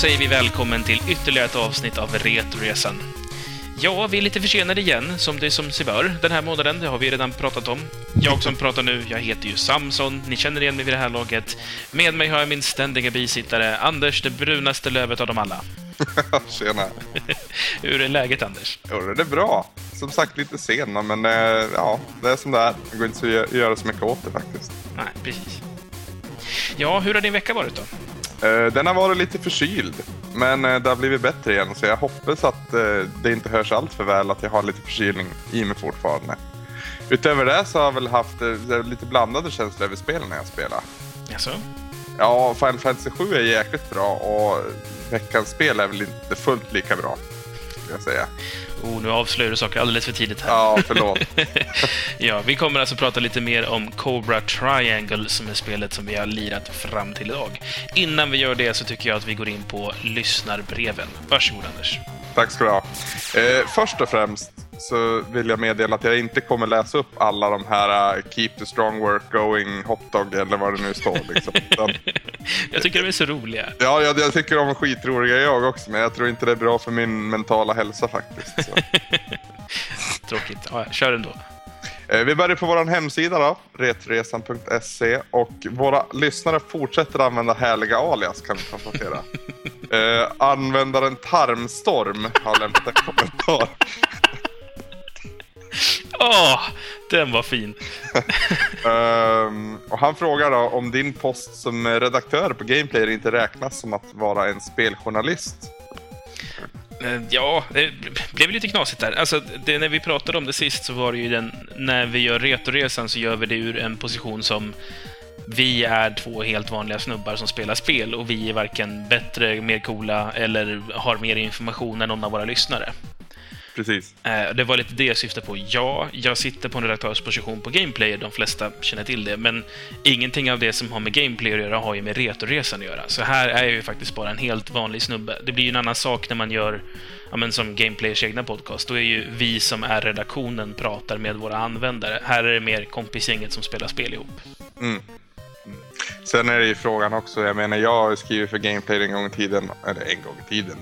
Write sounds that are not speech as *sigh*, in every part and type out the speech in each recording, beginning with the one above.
säger vi välkommen till ytterligare ett avsnitt av Retroresan. Ja, vi är lite försenade igen, som det som sig bör, den här månaden. Det har vi redan pratat om. Jag som pratar nu, jag heter ju Samson. Ni känner igen mig vid det här laget. Med mig har jag min ständiga bisittare, Anders, det brunaste lövet av dem alla. *laughs* Tjena. *laughs* Hur är läget, Anders? Jo, det är bra. Som sagt lite sena, men eh, ja, det är som det är. Det går inte att göra så mycket åt det faktiskt. Nej, precis. Ja, hur har din vecka varit då? Eh, Den har varit lite förkyld, men eh, det har blivit bättre igen. Så jag hoppas att eh, det inte hörs allt för väl att jag har lite förkylning i mig fortfarande. Utöver det så har jag väl haft lite blandade känslor över spelen när jag spelar. Jaså? Ja, Final Fantasy 7 är jäkligt bra och veckans spel är väl inte fullt lika bra. Skulle jag säga. Oh, nu avslöjar du saker alldeles för tidigt här. Ja, förlåt. *laughs* ja, vi kommer alltså prata lite mer om Cobra Triangle som är spelet som vi har lirat fram till idag. Innan vi gör det så tycker jag att vi går in på lyssnarbreven. Varsågod Anders. Tack ska du ha. Eh, först och främst så vill jag meddela att jag inte kommer läsa upp alla de här uh, Keep the strong work going hotdog eller vad det nu står. Liksom. *laughs* Utan, Jag tycker de är så roliga. ja, jag, jag tycker de är skitroliga jag också, men jag tror inte det är bra för min mentala hälsa faktiskt. Så. *laughs* Tråkigt. Ja, kör ändå. Eh, Vi börjar på vår hemsida då, retresan.se och våra lyssnare fortsätter använda härliga alias kan vi konstatera. *laughs* eh, användaren Tarmstorm har lämnat en kommentar. *laughs* Åh, den var fin. *laughs* Ehm, och han frågar då om din post som redaktör på Gameplayer inte räknas som att vara en speljournalist. Eh, Ja, det blev lite knasigt där. Alltså, det, när vi pratade om det sist så var det ju den... När vi gör Retoresan så gör vi det ur en position som... Vi är två helt vanliga snubbar som spelar spel och vi är varken bättre, mer coola eller har mer information än någon av våra lyssnare. Precis. Eh, Det var lite det jag syftade på. Ja, jag sitter på en redaktörsposition på Gameplayer, de flesta känner till det, men ingenting av det som har med Gameplayer att göra har ju med Retoresan att göra. Så här är jag ju faktiskt bara en helt vanlig snubbe. Det blir ju en annan sak när man gör, ja men som Gameplayers egna podcast, då är ju vi som är redaktionen pratar med våra användare. Här är det mer kompisgänget som spelar spel ihop. Sen är det ju frågan också, jag menar jag har skrivit för Gameplayer en gång i tiden, eller en gång i tiden.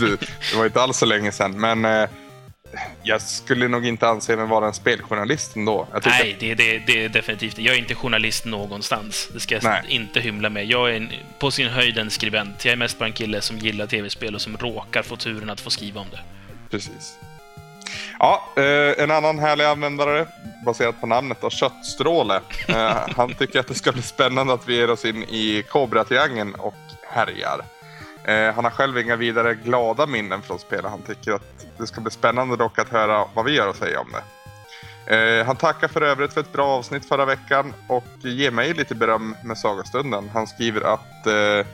*laughs* det var inte alls så länge sedan, men eh, jag skulle nog inte anse mig vara en speljournalist ändå. Nej, det, det, det är definitivt Jag är inte journalist någonstans. Det ska jag Nej. inte hymla med. Jag är en, på sin höjd en skribent. Jag är mest bara en kille som gillar tv-spel och som råkar få turen att få skriva om det. Precis. Ja, eh, en annan härlig användare baserat på namnet då, Köttstråle. Eh, han tycker att det ska bli spännande att vi ger oss in i Cobra-triangeln och härjar. Eh, han har själv inga vidare glada minnen från spelet. Han tycker att det ska bli spännande dock att höra vad vi gör att säga om det. Han tackar för övrigt för ett bra avsnitt förra veckan och ger mig lite beröm med Sagostunden. Han skriver att eh,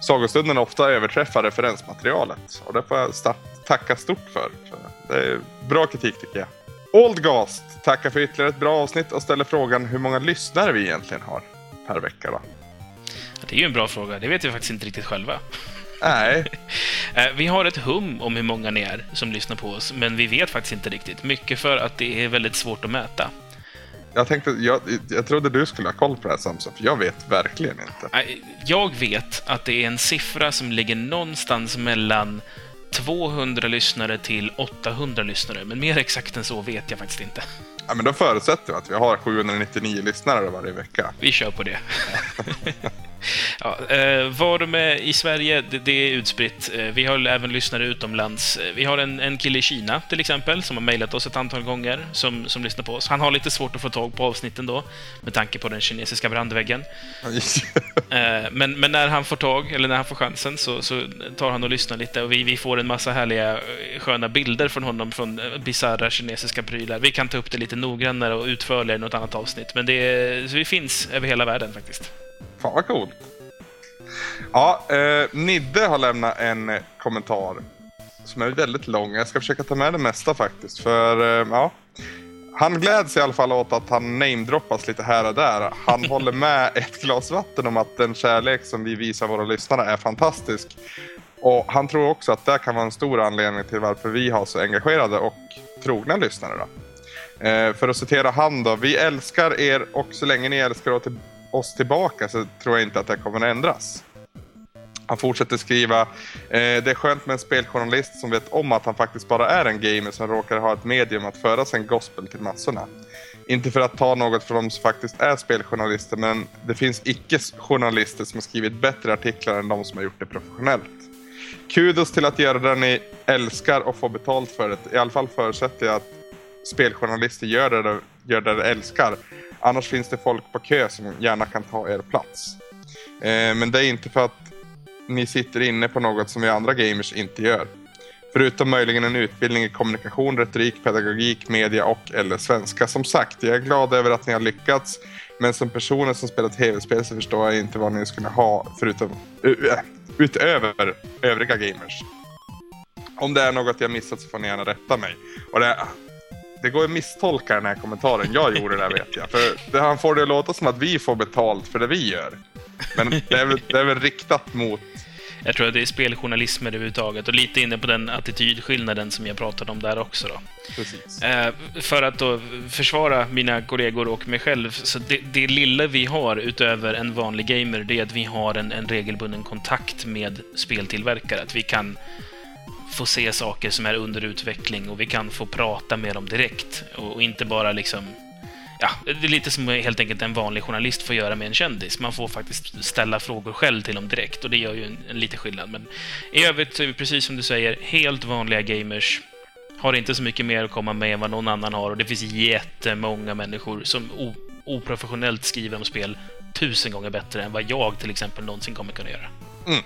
Sagostunden ofta överträffar referensmaterialet. Och det får jag starta tacka stort för. för. Det är bra kritik tycker jag. Oldgast tackar för ytterligare ett bra avsnitt och ställer frågan hur många lyssnare vi egentligen har per vecka. Då. Det är ju en bra fråga. Det vet vi faktiskt inte riktigt själva. Nej, *laughs* Eh, Vi har ett hum om hur många ni är som lyssnar på oss, men vi vet faktiskt inte riktigt. Mycket för att det är väldigt svårt att mäta. jag tänkte, jag, jag trodde du skulle ha koll på det här Samson, för jag vet verkligen inte. Jag vet att det är en siffra som ligger någonstans mellan 200 lyssnare till 800 lyssnare, men mer exakt än så vet jag faktiskt inte. Ja, men då förutsätter vi att vi har 799 lyssnare varje vecka. Vi kör på det. *laughs* ja, eh, var de är i Sverige, det, det är utspritt. Eh, vi har även lyssnare utomlands. Eh, Vi har en, en kille i Kina, till exempel, som har mejlat oss ett antal gånger, som, som lyssnar på oss. Han har lite svårt att få tag på avsnitten då, med tanke på den kinesiska brandväggen. Eh, Men, men när han får tag, eller när han får chansen, så, så tar han och lyssnar lite och vi, vi får en massa härliga sköna bilder från honom från bisarra kinesiska prylar. Vi kan ta upp det lite noggrannare och utförligare i något annat avsnitt, men det, vi finns över hela världen faktiskt. Fan vad coolt. Ja, eh, Nidde har lämnat en kommentar som är väldigt lång. Jag ska försöka ta med det mesta faktiskt. För eh, ja, han gläds i alla fall åt att han namedroppas lite här och där. Han håller med *laughs* ett glas vatten om att den kärlek som vi visar våra lyssnare är fantastisk. Och han tror också att det kan vara en stor anledning till varför vi har så engagerade och trogna lyssnare. Då. Eh, för att citera han då. Vi älskar er och så länge ni älskar oss tillbaka så tror jag inte att det kommer att ändras. Han fortsätter skriva, eh, det är skönt med en speljournalist som vet om att han faktiskt bara är en gamer som råkar ha ett medium att föra sin gospel till massorna. Inte för att ta något från de som faktiskt är speljournalister, men det finns icke-journalister som har skrivit bättre artiklar än de som har gjort det professionellt. Kudos till att göra det ni älskar och få betalt för det. I alla fall förutsätter jag att speljournalister gör det, de- gör det de älskar. Annars finns det folk på kö som gärna kan ta er plats. Eh, men det är inte för att ni sitter inne på något som vi andra gamers inte gör. Förutom möjligen en utbildning i kommunikation, retorik, pedagogik, media och eller svenska. Som sagt, jag är glad över att ni har lyckats. Men som personer som spelar tv-spel så förstår jag inte vad ni skulle ha förutom, eh, eh, utöver övriga gamers. Om det är något jag missat så får ni gärna rätta mig. Och det, det går att misstolka den här kommentaren. Jag gjorde det vet jag. För det, han får det att låta som att vi får betalt för det vi gör. Men det är väl, det är väl riktat mot Jag tror att det är speljournalism överhuvudtaget och lite inne på den attitydskillnaden som jag pratade om där också. Då. Precis. Eh, för att då försvara mina kollegor och mig själv, så det, det lilla vi har utöver en vanlig gamer, det är att vi har en, en regelbunden kontakt med speltillverkare. Att vi kan få se saker som är under utveckling och vi kan få prata med dem direkt och, inte bara liksom Ja, det är lite som helt enkelt en vanlig journalist får göra med en kändis. Man får faktiskt ställa frågor själv till dem direkt och det gör ju en, en liten skillnad. Men i övrigt så är vi precis som du säger, helt vanliga gamers. Har inte så mycket mer att komma med än vad någon annan har och det finns jättemånga människor som o- oprofessionellt skriver om spel tusen gånger bättre än vad jag till exempel någonsin kommer kunna göra. Mm.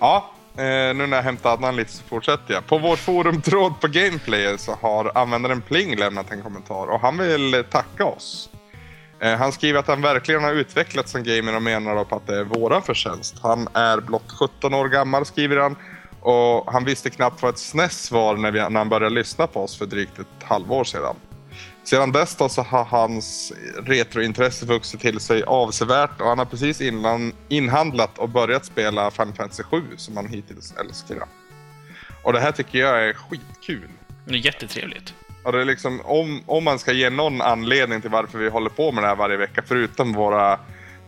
Ja, Eh, nu när jag hämtar Adnan lite så fortsätter jag. På vår forumtråd på Gameplayer så har användaren Pling lämnat en kommentar och han vill tacka oss. Eh, han skriver att han verkligen har utvecklats som gamer och menar då på att det är våran förtjänst. Han är blott 17 år gammal skriver han och han visste knappt vad ett SNES var när, vi, när han började lyssna på oss för drygt ett halvår sedan. Sedan dess då så har hans retrointresse vuxit till sig avsevärt och han har precis innan, inhandlat och börjat spela Final Fantasy 7 som han hittills älskar. Och det här tycker jag är skitkul. Det är jättetrevligt. Och det är liksom, om, om man ska ge någon anledning till varför vi håller på med det här varje vecka, förutom våra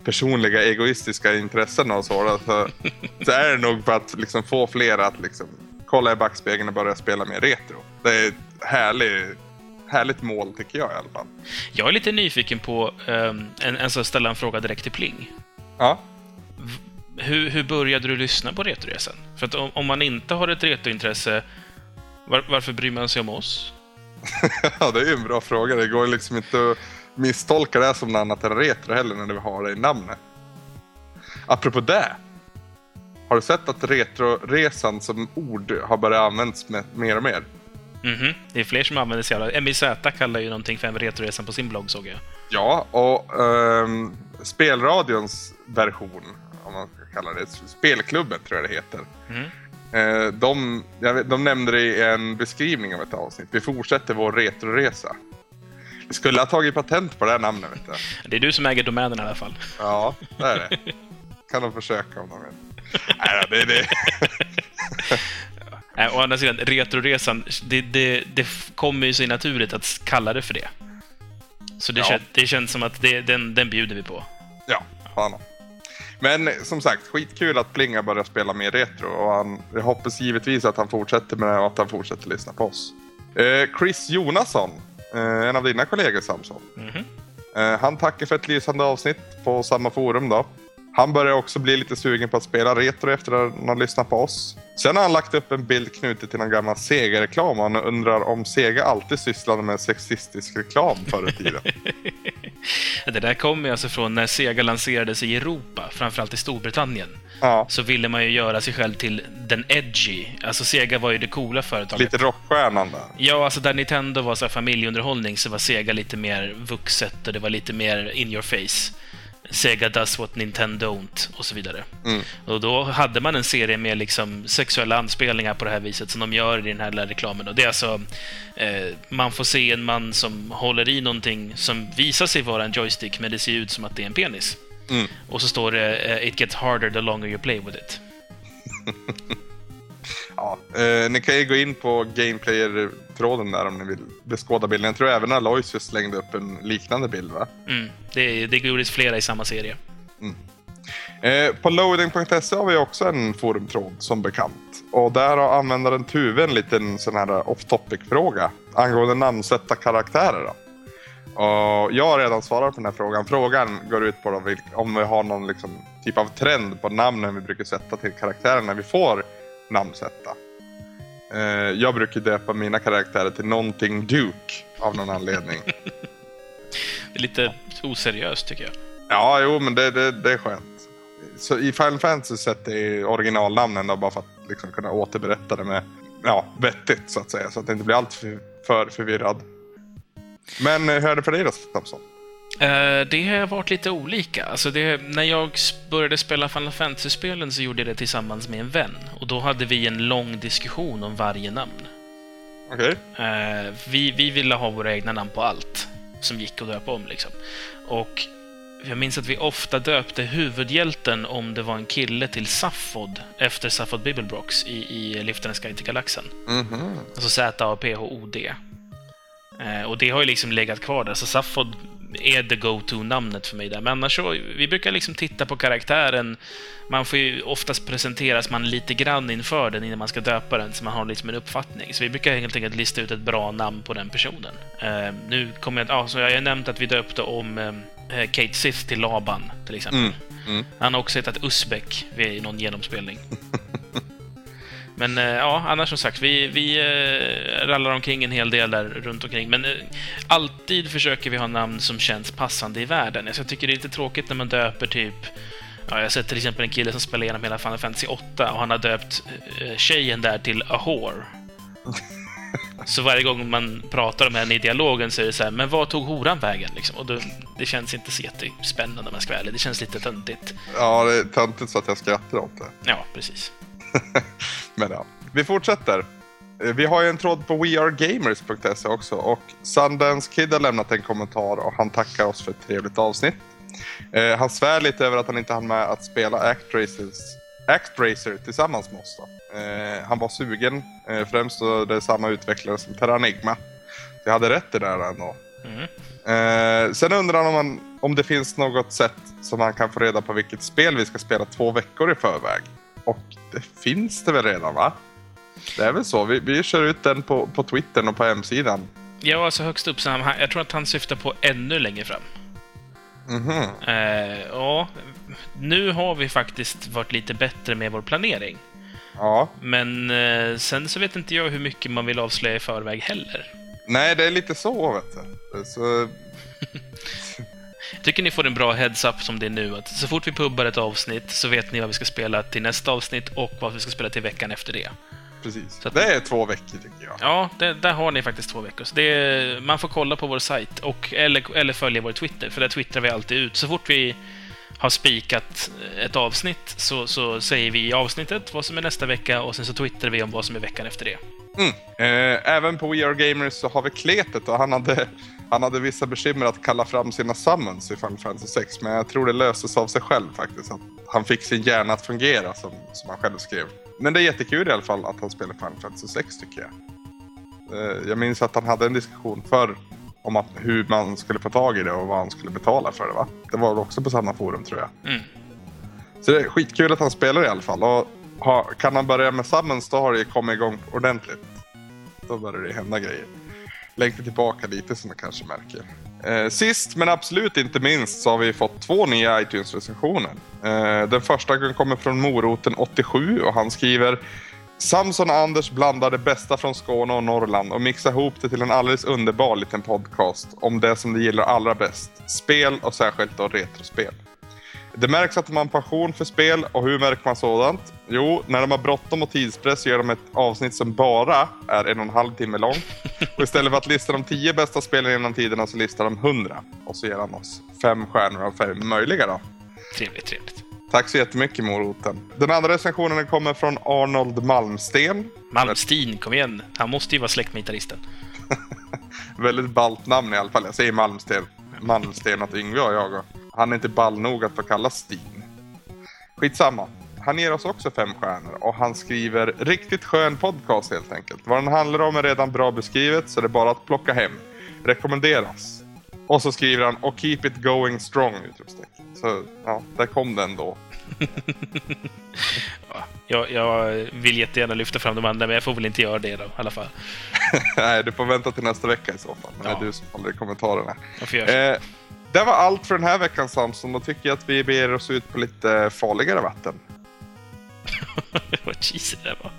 personliga egoistiska intressen och så, så, *laughs* så är det nog för att liksom få fler att liksom kolla i backspegeln och börja spela mer retro. Det är ett härligt, härligt mål tycker jag i alla fall. Jag är lite nyfiken på um, en, en så ställa en fråga direkt till Pling. Ja, Hur, hur började du lyssna på Retroresan? För att om, om man inte har ett retrointresse, var, varför bryr man sig om oss? *laughs* ja, det är ju en bra fråga. Det går liksom inte att misstolka det som något annat än retro heller när vi har det i namnet. Apropå det. Har du sett att retroresan som ord har börjat användas mer och mer? Mhm, det är fler som använder sig av det. MIZ kallar ju någonting för en Retroresan på sin blogg, såg jag. Ja, och ehm, spelradions version, om man ska kalla det, spelklubben tror jag det heter. Mhm. Eh, de, vet, de nämnde det i en beskrivning av ett avsnitt. Vi fortsätter vår retroresa. Vi skulle ha tagit patent på det här namnet, vet du. Det är du som äger domänen i alla fall. Ja, det är det. Kan de försöka om de vill. Nej, det är det. *laughs* Äh, å andra sidan, Retroresan, det, det, det kommer ju sig naturligt att kalla det för det. Så det, Ja. kän, det känns som att det, den, den bjuder vi på. Ja, fan. Men som sagt, skitkul att Plinga börjar spela mer retro och han, jag hoppas givetvis att han fortsätter med det och att han fortsätter lyssna på oss. Eh, Chris Jonasson, eh, en av dina kollegor Samson. Mhm. Eh, han tackar för ett lysande avsnitt på samma forum då. Han börjar också bli lite sugen på att spela retro efter att han lyssnat på oss. Sen har han lagt upp en bild knuten till en gammal Sega-reklam och han undrar om Sega alltid sysslade med sexistisk reklam förr i tiden. *laughs* Det där kommer alltså från när Sega lanserades i Europa, framförallt i Storbritannien. ja, Så ville man ju göra sig själv till den edgy. Alltså Sega var ju det coola företaget. lite rockstjärnan där. Ja, alltså där Nintendo var så här familjeunderhållning så var Sega lite mer vuxet och det var lite mer in your face. Sega does what Nintendo don't och så vidare. Mm. Och då hade man en serie med liksom sexuella anspelningar på det här viset som de gör i den här lilla reklamen. Och det är alltså, eh, man får se en man som håller i någonting som visar sig vara en joystick, men det ser ut som att det är en penis. Mm. Och så står det eh, “It gets harder the longer you play with it”. *laughs* Ja, eh, ni kan ju gå in på Gameplayer-tråden där om ni vill beskåda bilden. Jag tror även Aloysius slängde upp en liknande bild va? Mm. Det, det gjordes flera i samma serie. Eh, på loading.se har vi också en forumtråd som bekant. Och där har användaren Tuve en liten sån här off topic-fråga angående namnsätta karaktärer. Då. Och jag har redan svarat på den här frågan. Frågan går ut på om vi har någon liksom, typ av trend på namnen vi brukar sätta till karaktärer när vi får namnsätta. Eh, jag brukar döpa mina karaktärer till någonting Duke av någon anledning. *laughs* det är lite oseriöst tycker jag. Ja, jo, men det, det, det är skönt. Så i Final Fantasy sätter jag originalnamnen då, bara för att liksom kunna återberätta det med ja, vettigt så att säga. Så att det inte blir allt för, för förvirrad. Men eh, hur är det för dig då, Samson? Uh, det har varit lite olika. Alltså det, när jag började spela Final Fantasy-spelen så gjorde jag det tillsammans med en vän. Och då hade vi en lång diskussion om varje namn. Okej. Okay. Eh, vi, vi ville ha våra egna namn på allt som gick att döpa om. Liksom. Och jag minns att vi ofta döpte huvudhjälten om det var en kille till Saffod efter Saffod Bibelbrox i, i Liftarens guide till galaxen. Mm -hmm. Alltså Z-A-P-H-O-D. Eh, och det har ju liksom legat kvar där, så Saffod är the go-to-namnet för mig där. Men annars så, vi brukar liksom titta på karaktären. Man får ju oftast presenteras man lite grann inför den innan man ska döpa den, så man har liksom en uppfattning. Så vi brukar helt enkelt lista ut ett bra namn på den personen. Uh, nu kommer jag... Ja, så jag har nämnt att vi döpte om uh, Kate Sith till Laban, till exempel. Mm, mm. Han har också hetat Usbek vid någon genomspelning. *laughs* Men eh, ja, annars som sagt, vi, vi eh, rallar omkring en hel del där runt omkring. Men eh, alltid försöker vi ha namn som känns passande i världen. Så jag tycker det är lite tråkigt när man döper typ Ja, jag har sett till exempel en kille som spelar igenom hela Final Fantasy 8 och han har döpt tjejen där till Ahor. *laughs* Så varje gång man pratar om henne i dialogen så är det så här, men vad tog horan vägen? Liksom? Och då, det känns inte så jättespännande om jag ska vara ärlig. Det känns lite töntigt. Ja, det är töntigt så att jag skrattar åt det. Ja, precis. *laughs* Men ja, vi fortsätter. Eh, vi har ju en tråd på wearegamers.se också och Sundance Kid har lämnat en kommentar och han tackar oss för ett trevligt avsnitt. Eh, han svär lite över att han inte hann med att spela Actracer tillsammans med oss. Eh, han var sugen, eh, främst då det är samma utvecklare som Terranigma. Så jag hade rätt i det där ändå. Mm. Eh, sen undrar han om, man, om det finns något sätt som han kan få reda på vilket spel vi ska spela två veckor i förväg. Och det finns det väl redan va? Det är väl så. Vi, vi kör ut den på, på Twitter och på hemsidan. Ja, alltså högst upp. Så han, jag tror att han syftar på ännu längre fram. Mhm. Eh, ja, nu har vi faktiskt varit lite bättre med vår planering. Ja. Men eh, sen så vet inte jag hur mycket man vill avslöja i förväg heller. Nej, det är lite så, vet du. Så... *laughs* Jag tycker ni får en bra heads-up som det är nu. Att så fort vi pubbar ett avsnitt så vet ni vad vi ska spela till nästa avsnitt och vad vi ska spela till veckan efter det. Precis. Att, det är två veckor tycker jag. Ja, det, där har ni faktiskt två veckor. Så det, man får kolla på vår sajt och, eller, eller följa vår Twitter, för där twittrar vi alltid ut. Så fort vi har spikat ett avsnitt så, så säger vi i avsnittet vad som är nästa vecka och sen så twittrar vi om vad som är veckan efter det. Mm. Eh, även på We Are Gamers så har vi Kletet och han hade, han hade vissa bekymmer att kalla fram sina summons i Final Fantasy 6 men jag tror det löstes av sig själv faktiskt. Att han fick sin hjärna att fungera som, som han själv skrev. Men det är jättekul i alla fall att han spelar Final Fantasy 6 tycker jag. Eh, jag minns att han hade en diskussion förr om att, hur man skulle få tag i det och vad han skulle betala för det va? Det var också på samma forum tror jag. Mm. Så det är skitkul att han spelar i alla fall. Och ha, kan han börja med summons då har det kommit igång ordentligt. Då börjar det hända grejer. Längtar tillbaka lite som jag kanske märker. Eh, sist men absolut inte minst så har vi fått två nya iTunes-recensioner. Eh, den första kommer från Moroten87 och han skriver Samson och Anders blandar det bästa från Skåne och Norrland och mixar ihop det till en alldeles underbar liten podcast om det som de gillar allra bäst. Spel och särskilt då retrospel. Det märks att de har en passion för spel och hur märker man sådant? Jo, när de har bråttom och tidspress gör de ett avsnitt som bara är en och en halv timme långt. Och istället för att lista de tio bästa spelen genom tiderna så listar de hundra. Och så ger han oss fem stjärnor av fem möjliga då. Trevligt, trevligt. Tack så jättemycket Moroten. Den andra recensionen kommer från Arnold Malmsten. Malmsteen, kom igen. Han måste ju vara släkt med gitarristen. *laughs* Väldigt ballt namn i alla fall. Jag säger Malmsten. Malmsten åt Yngve och jag. Han är inte ball nog att få kallas Stin. Skitsamma. Han ger oss också fem stjärnor och han skriver riktigt skön podcast helt enkelt. Vad den handlar om är redan bra beskrivet så det är bara att plocka hem. Rekommenderas. Och så skriver han och keep it going strong! Utropstecken. Så ja, där kom den då. *laughs* Ja, jag, jag vill jättegärna lyfta fram de andra, men jag får väl inte göra det då, i alla fall. *laughs* Nej, du får vänta till nästa vecka i så fall. Men Ja. det är du som håller i kommentarerna. Eh, det var allt för den här veckan Samson. Då tycker jag att vi ber oss ut på lite farligare vatten. *laughs* Vad cheesy det var.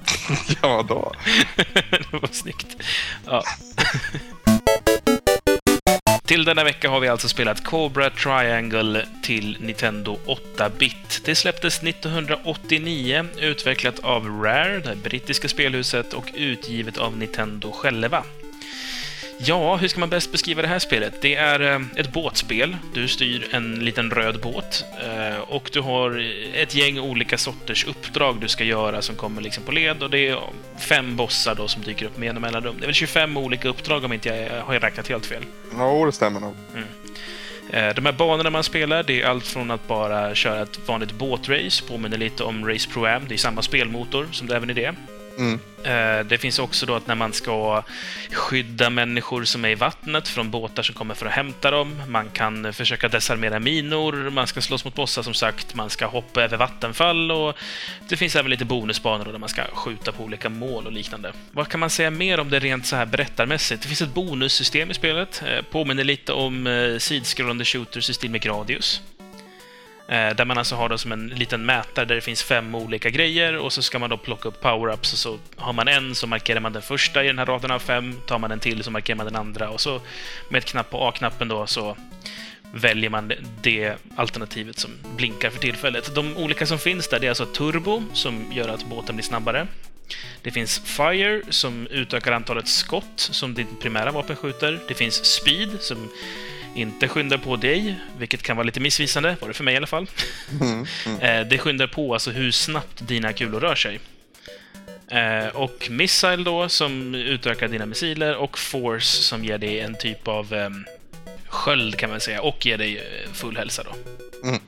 ja, då. det var snyggt. Ja. Till denna vecka har vi alltså spelat Cobra Triangle till Nintendo 8-bit. Det släpptes 1989, utvecklat av Rare, det brittiska spelhuset, och utgivet av Nintendo själva. Ja, hur ska man bäst beskriva det här spelet? Det är eh, ett båtspel. Du styr en liten röd båt eh, och du har ett gäng olika sorters uppdrag du ska göra som kommer liksom på led och det är fem bossar då som dyker upp med jämna mellanrum. Det är väl 25 olika uppdrag om inte jag har räknat helt fel. Jo, det stämmer nog. Eh, De här banorna man spelar, det är allt från att bara köra ett vanligt båtrace, påminner lite om Race Pro Am, det är samma spelmotor som det även är det. Mm. Eh, det finns också då att när man ska skydda människor som är i vattnet från båtar som kommer för att hämta dem. Man kan försöka desarmera minor, man ska slåss mot bossar som sagt, man ska hoppa över vattenfall och det finns även lite bonusbanor där man ska skjuta på olika mål och liknande. Vad kan man säga mer om det rent så här berättarmässigt? Det finns ett bonussystem i spelet, eh, påminner lite om eh, sidskrollande shooters i stil med Gradius. Eh, Där man alltså har det som en liten mätare där det finns fem olika grejer och så ska man då plocka upp power-ups och så har man en så markerar man den första i den här raden av fem, tar man en till så markerar man den andra och så med ett knapp på A-knappen då så väljer man det- det alternativet som blinkar för tillfället. De olika som finns där det är alltså turbo som gör att båten blir snabbare. Det finns Fire som utökar antalet skott som ditt primära vapen skjuter. Det finns Speed som inte skyndar på dig, vilket kan vara lite missvisande, var det för mig i alla fall. Mm. Mm. *laughs* Eh, Det skyndar på alltså hur snabbt dina kulor rör sig. Eh, Och Missile då, som utökar dina missiler, och Force som ger dig en typ av em, sköld kan man säga, och ger dig eh, full hälsa då. Mm.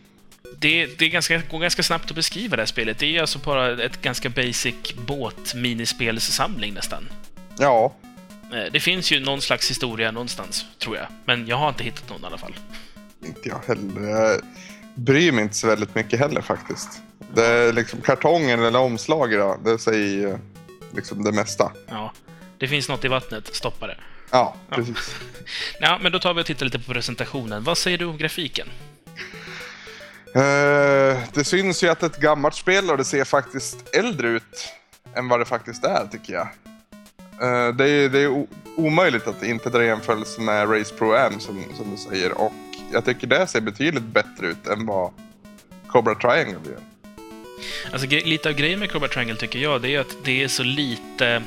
Det, det är ganska, går ganska snabbt att beskriva det här spelet. Det är alltså bara ett ganska basic båt-minispelssamling nästan. Ja, Det finns ju någon slags historia någonstans, tror jag. Men jag har inte hittat någon i alla fall. inte jag heller. Jag bryr mig inte så väldigt mycket heller faktiskt. Det är liksom kartongen eller omslaget då, det säger eh, liksom det mesta. Ja. Det finns något i vattnet, stoppa det. Ja, Ja. precis. *laughs* Ja, men då tar vi och tittar lite på presentationen. Vad säger du om grafiken? Eh, det syns ju att det är ett gammalt spel och det ser faktiskt äldre ut än vad det faktiskt är tycker jag. Eh, det är, det är omöjligt att inte dra jämförelse med Race Pro Am som, som du säger och jag tycker det ser betydligt bättre ut än vad Cobra Triangle gör. Alltså, lite av grejen med Cobra Triangle tycker jag, det är att det är så lite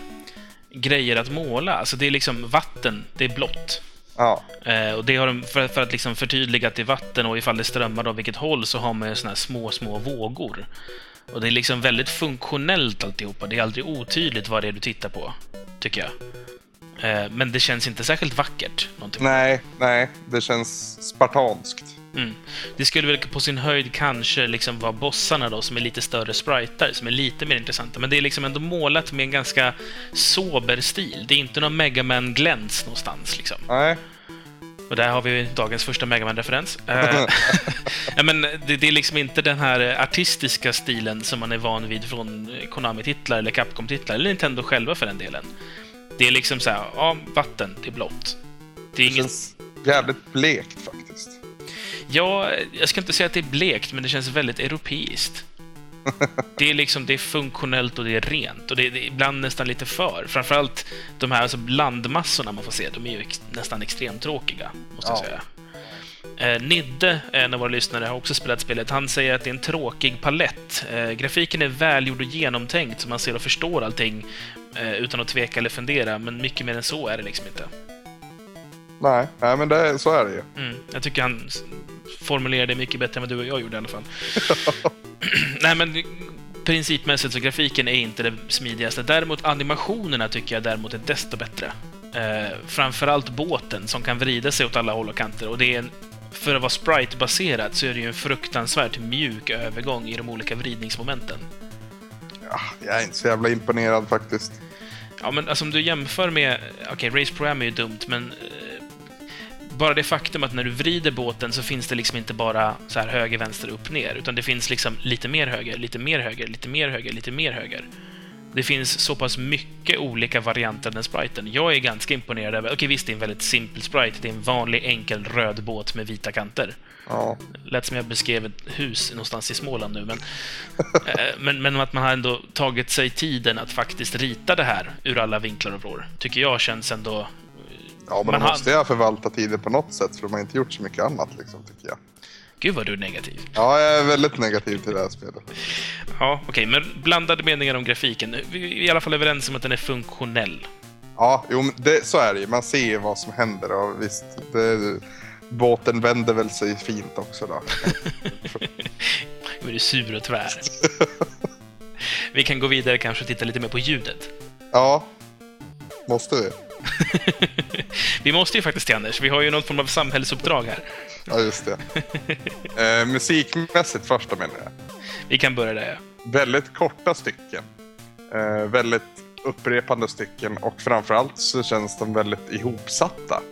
grejer att måla. Alltså, det är liksom vatten, det är blått. Ja, Eh, och det har de, för, för att liksom förtydliga att det är vatten och ifall det strömmar åt vilket håll så har man ju såna här små, små vågor. Och det är liksom väldigt funktionellt alltihopa. Det är aldrig otydligt vad det är du tittar på, tycker jag. Eh, men det känns inte särskilt vackert. Någonting. nej, nej, det känns spartanskt. Mm. Det skulle väl på sin höjd kanske liksom vara bossarna då, som är lite större spritar, som är lite mer intressanta. Men det är liksom ändå målat med en ganska sober stil. Det är inte någon Mega man gläns någonstans liksom. Nej, Och där har vi dagens första Mega man referens Eh, *laughs* men det, det är liksom inte den här artistiska stilen som man är van vid från Konami-titlar eller Capcom-titlar, eller Nintendo själva för den delen. Det är liksom så här, ja, vatten, det är blått. Det är det inget känns jävligt blekt faktiskt. Ja, jag ska inte säga att det är blekt, men det känns väldigt europeiskt. Det är liksom, det är funktionellt och det är rent. Och det är, det är ibland nästan lite för. Framförallt de här alltså landmassorna man får se, de är ju ex, nästan extremt tråkiga, måste jag Ja. säga. Eh, Nidde, en av våra lyssnare, har också spelat spelet. Han säger att det är en tråkig palett. Eh, grafiken är välgjord och genomtänkt, så man ser och förstår allting eh, utan att tveka eller fundera. Men mycket mer än så är det liksom inte. Nej, nej men det, så är det ju. Mm, jag tycker han formulerade det mycket bättre än vad du och jag gjorde i alla fall. *laughs* Nej, men principmässigt så grafiken är inte det smidigaste. Däremot animationerna tycker jag däremot är desto bättre. Eh, framförallt båten som kan vrida sig åt alla håll och kanter. Och det är en, för att vara sprite-baserat så är det ju en fruktansvärt mjuk övergång i de olika vridningsmomenten. Ja, jag är inte så jävla imponerad faktiskt. Ja, men alltså om du jämför med... Okej, Race Pro Am är ju dumt, men... bara det faktum att när du vrider båten så finns det liksom inte bara så här höger, vänster, upp, ner, utan det finns liksom lite mer höger, lite mer höger, lite mer höger, lite mer höger. Det finns så pass mycket olika varianter av den spriten. Jag är ganska imponerad över... Okej, visst, det är en väldigt simpel sprite. Det är en vanlig, enkel, röd båt med vita kanter. Ja. Lät som jag beskrev ett hus någonstans i Småland nu, men, *laughs* eh, men, men att man har ändå tagit sig tiden att faktiskt rita det här ur alla vinklar och vrår, tycker jag känns ändå... Ja, men Man de har- måste jag förvalta tiden på något sätt för de har inte gjort så mycket annat liksom, tycker jag. Gud vad du är negativ. Ja, jag är väldigt negativ till det här spelet. Ja, okej, men blandade meningar om grafiken. Vi är i alla fall överens om att den är funktionell. Ja, jo, men det, så är det ju. Man ser ju vad som händer och visst, det, båten vänder väl sig fint också då. *laughs* Nu är du sur och tvär. Vi kan gå vidare kanske och titta lite mer på ljudet. Ja, måste vi? *laughs* Vi måste ju faktiskt till Anders, vi har ju någon form av samhällsuppdrag här. Ja, just det. *laughs* Eh, musikmässigt första menar jag. Vi kan börja där, ja. Väldigt korta stycken. Eh, väldigt upprepande stycken och framförallt så känns de väldigt ihopsatta.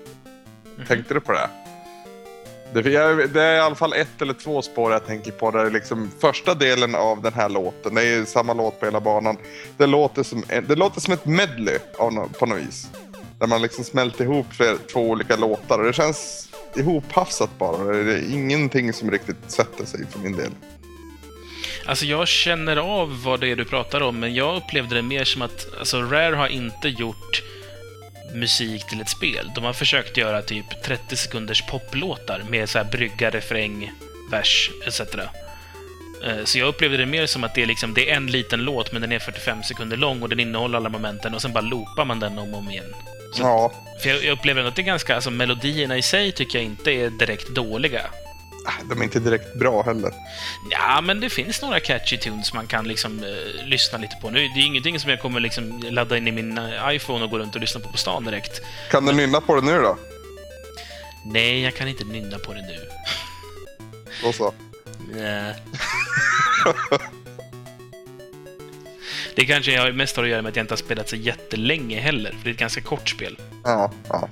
Tänkte du på det? Det är, det är i alla fall ett eller två spår jag tänker på där liksom första delen av den här låten, det är ju samma låt på hela banan. Det låter som, det låter som ett medley på något vis. Där man liksom smälter ihop flera, två olika låtar och det känns ihophafsat bara. Det är ingenting som riktigt sätter sig för min del. Alltså, jag känner av vad det är du pratar om, men jag upplevde det mer som att alltså, Rare har inte gjort musik till ett spel. De har försökt göra typ 30 sekunders poplåtar med så här brygga, refräng, vers etc. Eh, så jag upplevde det mer som att det är, liksom, det är en liten låt, men den är 45 sekunder lång och den innehåller alla momenten och sen bara loopar man den om och om igen. Så- Ja, För jag, upplever att det är ganska, alltså melodierna i sig tycker jag inte är direkt dåliga. de är inte direkt bra heller. Ja, men det finns några catchy tunes man kan liksom eh, lyssna lite på. Nu, det är ingenting som jag kommer liksom ladda in i min eh, iPhone och gå runt och lyssna på på stan direkt. Kan du nynna på det nu då? Nej, jag kan inte nynna på det nu. Då så. Nej. *laughs* Det kanske jag mest har att göra med att jag inte har spelat så jättelänge heller, för det är ett ganska kort spel. Ja, ja.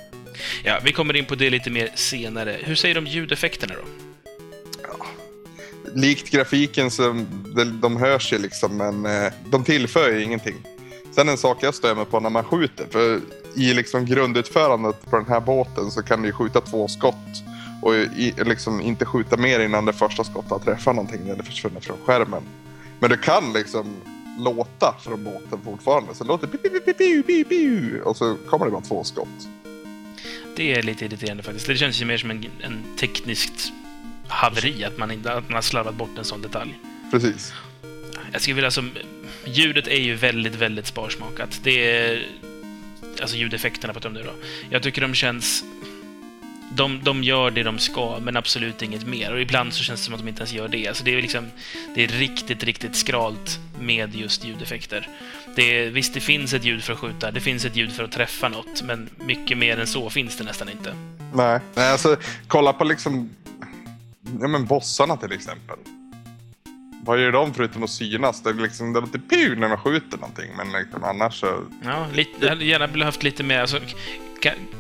Ja, vi kommer in på det lite mer senare. Hur säger de ljudeffekterna då? likt grafiken så de, de hörs ju liksom men eh, de tillför ju ingenting. Sen en sak jag stör mig på när man skjuter, för i liksom grundutförandet på den här båten så kan du ju skjuta två skott och i, liksom inte skjuta mer innan det första skottet har träffat någonting eller försvunnit från skärmen. Men du kan liksom låta från båten fortfarande, så det låter piu, och så kommer det bara två skott. Det är lite irriterande faktiskt. Det känns ju mer som en, en tekniskt haveri, att man, inte, att man har slarvat bort en sån detalj. Precis. Jag skulle vilja som... Ljudet är ju väldigt, väldigt sparsmakat. Det är... Alltså ljudeffekterna på de nu då. Jag tycker de känns... De, de gör det de ska, men absolut inget mer. Och ibland så känns det som att de inte ens gör det. Alltså det är liksom... Det är riktigt, riktigt skralt med just ljudeffekter. Det är, visst, det finns ett ljud för att skjuta, det finns ett ljud för att träffa något, men mycket mer än så finns det nästan inte. Nej, Nej alltså kolla på liksom ja, men bossarna till exempel. Vad gör de förutom att synas? Det är liksom, det låter pu när de skjuter någonting, men liksom, annars så... Ja, lite, jag hade gärna behövt lite mer, alltså,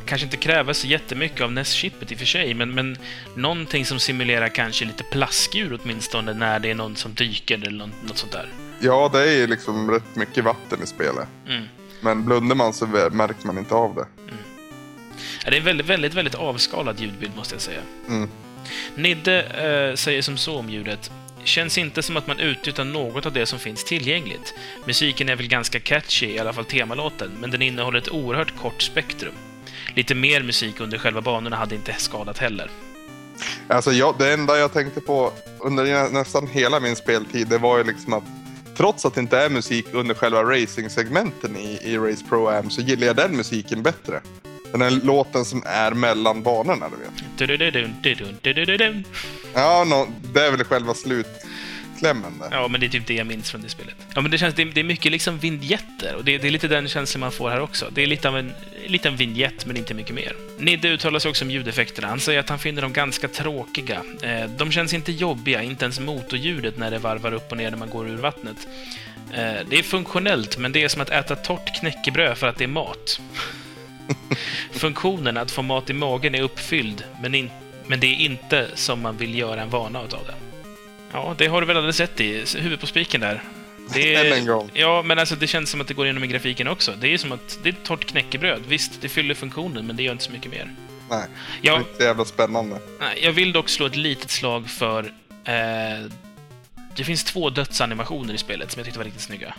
kanske inte kräva så jättemycket av NES-chippet i och för sig, men, men någonting som simulerar kanske lite plaskdjur åtminstone när det är någon som dyker eller något, något sånt där. Ja, det är ju liksom rätt mycket vatten i spelet. Mm. Men blundar man så märker man inte av det. Ja, det är en väldigt, väldigt, väldigt avskalad ljudbild måste jag säga. Mm. Nidde eh, säger som så om ljudet. Känns inte som att man utnyttjar något av det som finns tillgängligt. Musiken är väl ganska catchy, i alla fall temalåten, men den innehåller ett oerhört kort spektrum. Lite mer musik under själva banorna hade inte skadat heller. Alltså, jag, det enda jag tänkte på under nästan hela min speltid, det var ju liksom att trots att det inte är musik under själva racing-segmenten i, i Race Pro Am så gillar jag den musiken bättre. Den här låten som är mellan banorna, du vet. Ja, no, det är väl själva slutklämmen där. Ja, men det är typ det jag minns från det spelet. Ja, men det känns, det, det är mycket liksom vignetter och det, det är lite den känslan man får här också. Det är lite av en liten vignett, men inte mycket mer. Nidde uttalar sig också om ljudeffekterna. Han säger att han finner dem ganska tråkiga. Eh, de känns inte jobbiga, inte ens motorljudet när det varvar upp och ner när man går ur vattnet. Eh, det är funktionellt, men det är som att äta torrt knäckebröd för att det är mat. *laughs* Funktionen att få mat i magen är uppfylld, men, in, men det är inte som man vill göra en vana av det. Ja, det har du väl alldeles rätt i. Huvud på spiken där. Det *laughs* Än en gång. Ja, men alltså det känns som att det går igenom i grafiken också. Det är som att det är ett torrt knäckebröd. Visst, det fyller funktionen, men det gör inte så mycket mer. Nej, det Ja, är inte jävla spännande. Jag vill dock slå ett litet slag för... Eh, det finns två dödsanimationer i spelet som jag tyckte var riktigt snygga.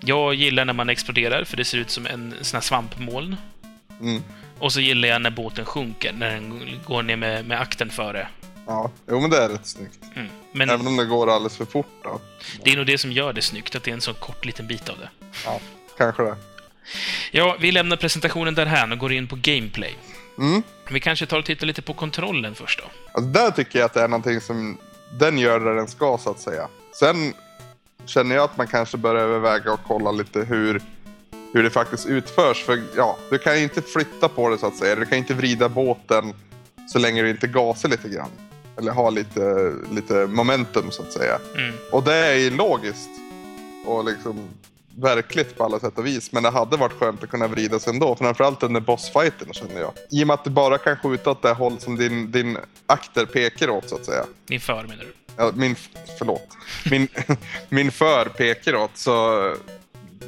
Jag gillar när man exploderar, för det ser ut som en sån här svampmoln. Mm. Och så gillar jag när båten sjunker, när den går ner med, med akten före. Ja, jo men det är rätt snyggt. Mm. Men Även om det går alldeles för fort då. det är nog det som gör det snyggt, att det är en så kort liten bit av det. Ja, kanske det. Ja, vi lämnar presentationen därhän och går in på gameplay. Mm. Vi kanske tar och tittar lite på kontrollen först då. Alltså där tycker jag att det är någonting som den gör där den ska så att säga. Sen känner jag att man kanske bör överväga och kolla lite hur, hur det faktiskt utförs. För ja, du kan ju inte flytta på det så att säga. Du kan inte vrida båten så länge du inte gasar lite grann. Eller har lite, lite momentum så att säga. Mm. Och det är ju logiskt. Och liksom verkligt på alla sätt och vis. Men det hade varit skönt att kunna vrida sig ändå. Framförallt under bossfighten känner jag. I och med att du bara kan skjuta åt det håll som din, din akter pekar åt så att säga. Din för, menar du? Ja, min, förlåt. Min, *laughs* min för pekar åt så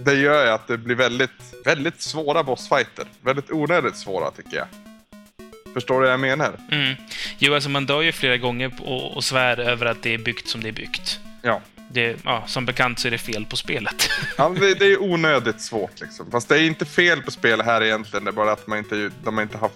det gör ju att det blir väldigt, väldigt svåra bossfighter. Väldigt onödigt svåra tycker jag. Förstår du vad jag menar? Mm. Jo, alltså man dör ju flera gånger och, och svär över att det är byggt som det är byggt. Ja. Det, ja, som bekant så är det fel på spelet. Ja, det, *laughs* det är onödigt svårt liksom. Fast det är inte fel på spel här egentligen. Det är bara att man inte, de har inte haft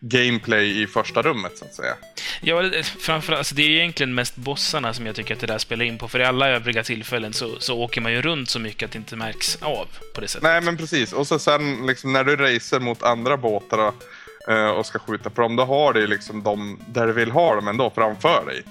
gameplay i första rummet så att säga. ja, framförallt, alltså det är egentligen mest bossarna som jag tycker att det där spelar in på. För i alla övriga tillfällen så, så åker man ju runt så mycket att det inte märks av på det sättet. Nej men precis. Och så sen liksom, när du racer mot andra båtar och, Eh, och ska skjuta på dem. Då har du ju liksom de där du vill ha dem ändå framför dig.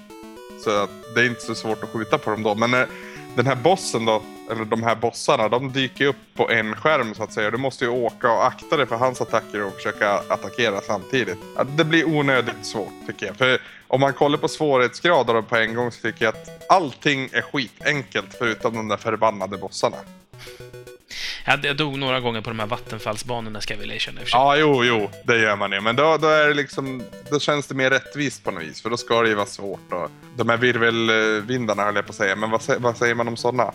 Så att det är inte så svårt att skjuta på dem då. Men eh, den här bossen då, eller de här bossarna, de dyker upp på en skärm så att säga. Du måste ju åka och akta dig för hans attacker och försöka attackera samtidigt. Det blir onödigt svårt tycker jag. För om man kollar på svårighetsgrader på en gång så tycker jag att allting är skitenkelt förutom de där förbannade bossarna. Jag, jag dog några gånger på de här vattenfallsbanorna, ska jag väl erkänna. Ja, jo, jo, det gör man ju. Men då, då, är det liksom, då känns det mer rättvist på något vis. För då ska det ju vara svårt. Och de här virvelvindarna höll jag på att säga. Men vad, vad säger man om sådana?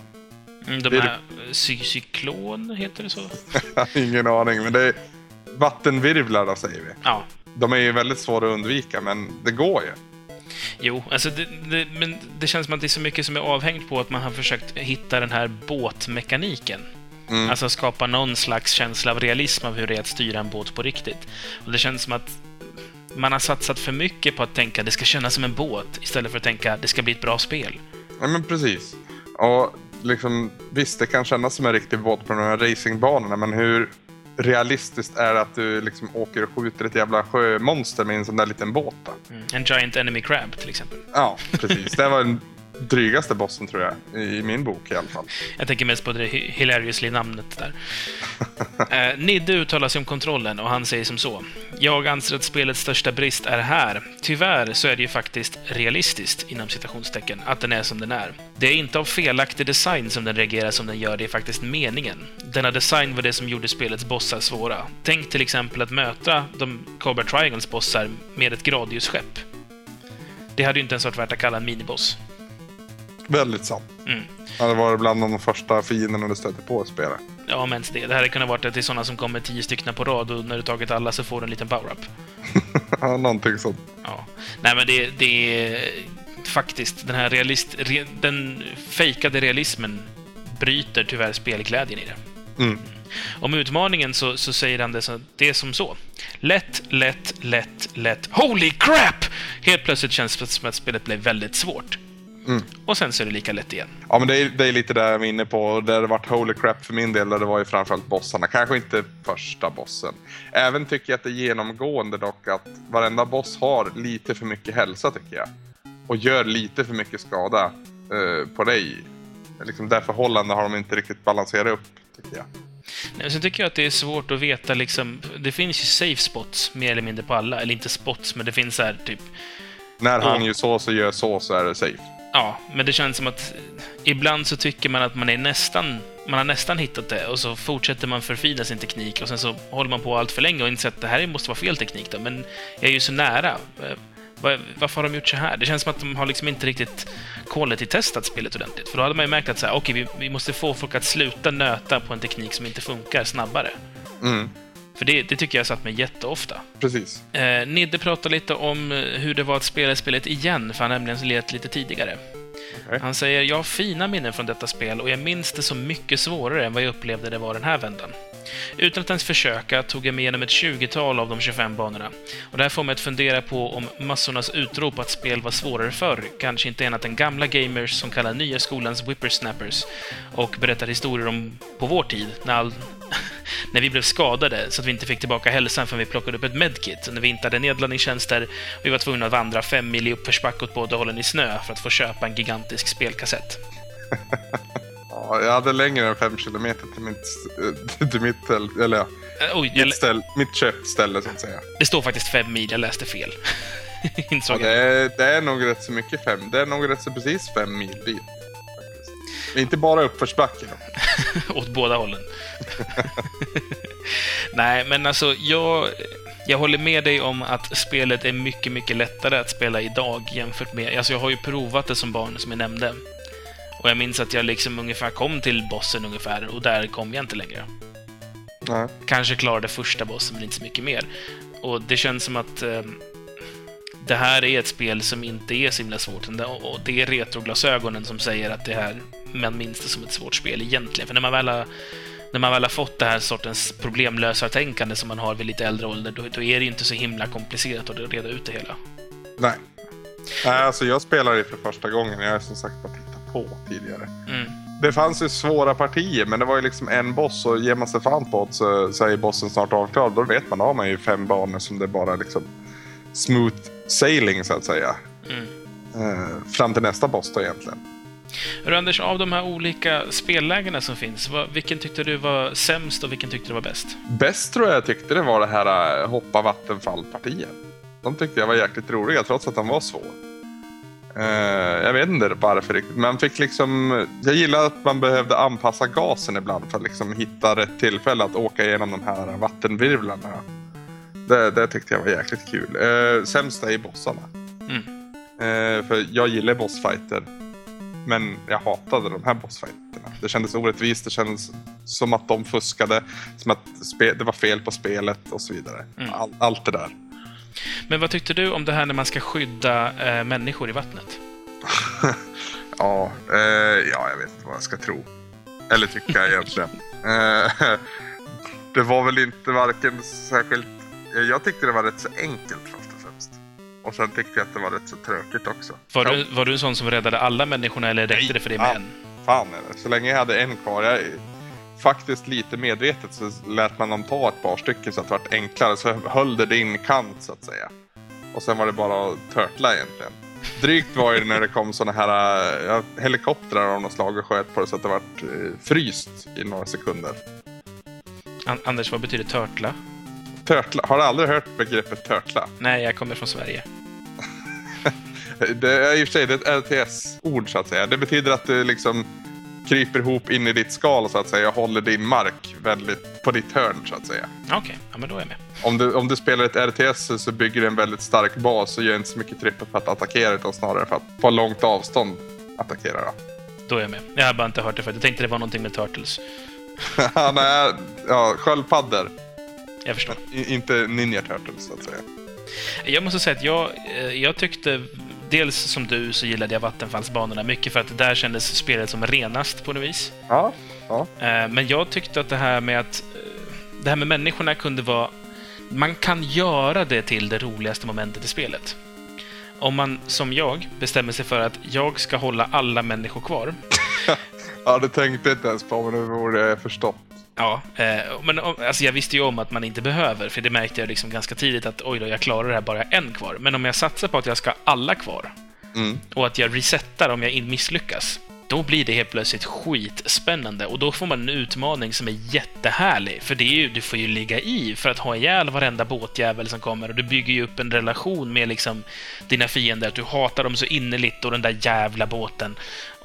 Mm, de här... Cy cyklon, heter det så? *laughs* Ingen aning. Men det är vattenvirvlar då, säger vi. Ja. De är ju väldigt svåra att undvika, men det går ju. Jo, alltså det, det, men det känns som att det är så mycket som är avhängt på att man har försökt hitta den här båtmekaniken. Mm. Alltså skapa någon slags känsla av realism av hur det är att styra en båt på riktigt. Och det känns som att man har satsat för mycket på att tänka det ska kännas som en båt istället för att tänka det ska bli ett bra spel. Ja, men precis. Och liksom, visst, det kan kännas som en riktig båt på de här racingbanorna, men hur realistiskt är det att du liksom åker och skjuter ett jävla sjömonster med en sån där liten båt då? Mm. En Giant Enemy Crab till exempel. Ja, precis. Det var den drygaste bossen tror jag, i min bok i alla fall. Jag tänker mest på det hi- hilariously namnet där. *laughs* Eh, Nidde uttalar sig om kontrollen och han säger som så. Jag anser att spelets största brist är här. Tyvärr så är det ju faktiskt realistiskt, inom citationstecken, att den är som den är. Det är inte av felaktig design som den reagerar som den gör, det är faktiskt meningen. Denna design var det som gjorde spelets bossar svåra. Tänk till exempel att möta de Cobra Triangles bossar med ett Gradius-skepp. Det hade ju inte ens varit värt att kalla en miniboss. Väldigt sant. Mm. Det hade varit bland de första fienderna du stötte på i spelet. Ja, men det. Det hade kunnat vara att det är sådana som kommer tio stycken på rad och när du tagit alla så får du en liten power-up. *laughs* Ja, någonting sånt. Ja. Nej, men det, det är faktiskt den här realist... Re, den fejkade realismen bryter tyvärr spelglädjen i det. Mm. Om utmaningen så, så säger han det, så, det är som så. Lätt, lätt, lätt, lätt. Holy crap! Helt plötsligt känns det som att spelet blev väldigt svårt. Mm. Och sen så är det lika lätt igen. Ja, men det är, det är lite där jag var inne på. Där det varit holy crap för min del, där det var ju framförallt bossarna. Kanske inte första bossen. Även tycker jag att det är genomgående dock att varenda boss har lite för mycket hälsa tycker jag. Och gör lite för mycket skada eh, på dig. Liksom det förhållande har de inte riktigt balanserat upp, tycker jag. Nej, Sen tycker jag att det är svårt att veta liksom... Det finns ju safe spots mer eller mindre på alla. Eller inte spots, men det finns så här typ... När han Ja. gör så så gör så så är det safe. Ja, men det känns som att ibland så tycker man att man är nästan man har nästan hittat det och så fortsätter man förfina sin teknik och sen så håller man på allt för länge och inser att det här måste vara fel teknik då, men jag är ju så nära. Eh, varför har de gjort så här? Det känns som att de har liksom inte riktigt quality-testat spelet ordentligt. För då hade man ju märkt att så här, okay, vi, vi måste få folk att sluta nöta på en teknik som inte funkar snabbare. Mm. För det, det tycker jag satt mig jätteofta. Precis. Eh, Nidde pratade lite om eh, hur det var att spela spelet igen, för han nämligen lät lite tidigare. Okay. Han säger “Jag har fina minnen från detta spel och jag minns det som mycket svårare än vad jag upplevde det var den här vändan. Utan att ens försöka tog jag mig igenom ett 20-tal av de 25 banorna. Och det här får mig att fundera på om massornas utrop att spel var svårare förr kanske inte är annat än gamla gamers som kallar nya skolans whippersnappers och berättar historier om på vår tid, när, all, *laughs* när vi blev skadade så att vi inte fick tillbaka hälsan förrän vi plockade upp ett medkit, när vi inte hade nedladdningstjänster och vi var tvungna att vandra fem mil i uppförsbacke åt båda hållen i snö för att få köpa en gigantisk spelkassett. *laughs* Ja, jag hade längre än fem kilometer till mitt, till mitt, eller, Äh, Oj, jag, mitt, ställ, mitt köpställe så att säga. det står faktiskt fem mil, jag läste fel. *laughs* Ja, det, är, det är nog rätt så mycket fem. Det är nog rätt så precis fem mil dit. Inte bara uppförsbacke. *laughs* Åt båda hållen. *laughs* Nej, men alltså jag, jag håller med dig om att spelet är mycket, mycket lättare att spela idag jämfört med... Alltså jag har ju provat det som barn, som jag nämnde. Och jag minns att jag liksom ungefär kom till bossen ungefär, och där kom jag inte längre. Nej. Kanske klarade första bossen, men inte så mycket mer. Och det känns som att eh, det här är ett spel som inte är så himla svårt. Och det är retroglasögonen som säger att det här, man minns det som ett svårt spel egentligen. För när man väl har, när man väl har fått det här sortens problemlösartänkande som man har vid lite äldre ålder, då, då är det ju inte så himla komplicerat att reda ut det hela. Nej. Nej, alltså jag spelade det för första gången. Jag har som sagt bara tittat på tidigare. Mm. Det fanns ju svåra partier, men det var ju liksom en boss och ger man sig fan på så, så är bossen snart avklarad. Då vet man, då har man ju fem banor som det bara liksom smooth sailing så att säga. Mm. Eh, fram till nästa boss då egentligen. Anders, av de här olika spellägena som finns, vad, vilken tyckte du var sämst och vilken tyckte du var bäst? Bäst tror jag jag tyckte det var det här eh, hoppa vattenfall-partiet. De tyckte jag var jäkligt roliga trots att de var svåra. Eh, jag vet inte varför riktigt. Man fick liksom, jag gillar att man behövde anpassa gasen ibland för att liksom hitta rätt tillfälle att åka igenom de här vattenvirvlarna. Det, det tyckte jag var jäkligt kul. Uh, sämsta är bossarna. Mm. Eh, för jag gillar bossfighter. Men jag hatade de här bossfighterna. Det kändes orättvist, det kändes som att de fuskade, som att det var fel på spelet och så vidare. Mm. All, allt det där. Men vad tyckte du om det här när man ska skydda eh, människor i vattnet? *laughs* Ja, eh, ja, jag vet inte vad jag ska tro. Eller tycka egentligen. *laughs* Eh, *laughs* det var väl inte varken särskilt... Jag tyckte det var rätt så enkelt först och främst. Och sen tyckte jag att det var rätt så tråkigt också. Var, Ja, du, var du en sån som räddade alla människorna eller räckte det för dig med en? Fan är det. Så länge jag hade en kvar. Jag, faktiskt lite medvetet så lät man dem ta ett par stycken så att det vart enklare. Så höll det din kant så att säga. Och sen var det bara att turtla egentligen. Drygt var ju när det kom såna här ja, helikoptrar av något slag och sköt på det så att det vart eh, fryst i några sekunder. An Anders, vad betyder törtla? Turtla. Har du aldrig hört begreppet turtla? Nej, jag kommer från Sverige. Det är i och för sig ett LTS-ord så att säga. Det betyder att du liksom kryper ihop in i ditt skal så att säga och håller din mark väldigt på ditt hörn så att säga. Okej, ja, men då är jag med. Om du, om du spelar ett RTS så bygger du en väldigt stark bas och gör inte så mycket trippel för att attackera utan snarare för att på långt avstånd attackera. Då. Då är jag med. Jag har bara inte hört det förut. Jag tänkte det var någonting med Turtles. *laughs* Nej, ja, sköldpaddor. Jag förstår. I, inte Ninja Turtles så att säga. Jag måste säga att jag, eh, jag tyckte... Dels som du så gillade jag vattenfallsbanorna mycket för att där kändes spelet som renast på något vis. Ja, ja. Eh, Men jag tyckte att det här med att... eh, Det här med människorna kunde vara... Man kan göra det till det roligaste momentet i spelet. Om man, som jag, bestämmer sig för att jag ska hålla alla människor kvar. *laughs* ja, det tänkte jag inte ens på men det borde jag förstått. Ja, eh, men alltså jag visste ju om att man inte behöver, för det märkte jag liksom ganska tidigt att oj då, jag klarar det här bara en kvar. Men om jag satsar på att jag ska ha alla kvar Mm. och att jag resetar om jag misslyckas, då blir det helt plötsligt skitspännande och då får man en utmaning som är jättehärlig. För det är ju, du får ju ligga i för att ha ihjäl varenda båtjävel som kommer och du bygger ju upp en relation med liksom dina fiender, att du hatar dem så innerligt och den där jävla båten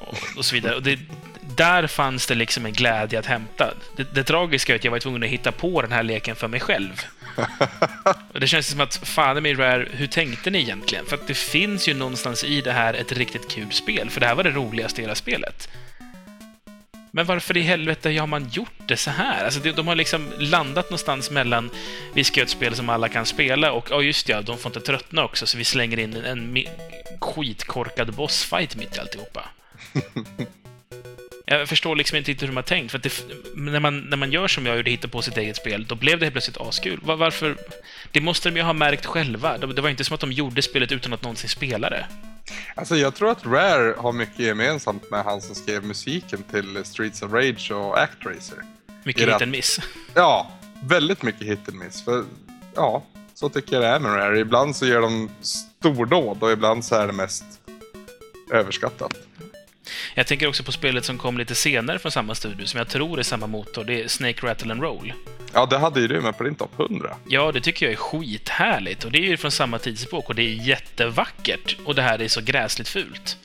och, och så vidare. Och det, där fanns det liksom en glädje att hämta. Det, det tragiska är att jag var tvungen att hitta på den här leken för mig själv. Och det känns som att, fan i Rare, hur tänkte ni egentligen? För att det finns ju någonstans i det här ett riktigt kul spel, för det här var det roligaste i hela spelet. Men varför i helvete har man gjort det så här? Alltså, de har liksom landat någonstans mellan vi ska göra ett spel som alla kan spela och ja, just ja, de får inte tröttna också, så vi slänger in en, en skitkorkad bossfight mitt i alltihopa. *laughs* Jag förstår liksom inte riktigt hur de har tänkt. För det, när, man, när man gör som jag gjorde, hittar på sitt eget spel, då blev det helt plötsligt askul. Var, varför? Det måste de ju ha märkt själva. Det, det var inte som att de gjorde spelet utan att någonsin spela det. Alltså jag tror att Rare har mycket gemensamt med han som skrev musiken till Streets of Rage och Actracer. Mycket hit and miss. *laughs* Ja, väldigt mycket hit and miss. För, ja, så tycker jag det är med Rare. Ibland så gör de stordåd och ibland så är det mest överskattat. Jag tänker också på spelet som kom lite senare från samma studio, som jag tror är samma motor. Det är Snake Rattle and Roll. Ja, det hade ju du med på din topp 100. Ja, det tycker jag är skithärligt. Och det är ju från samma tidsepok och det är jättevackert. Och det här är så gräsligt fult.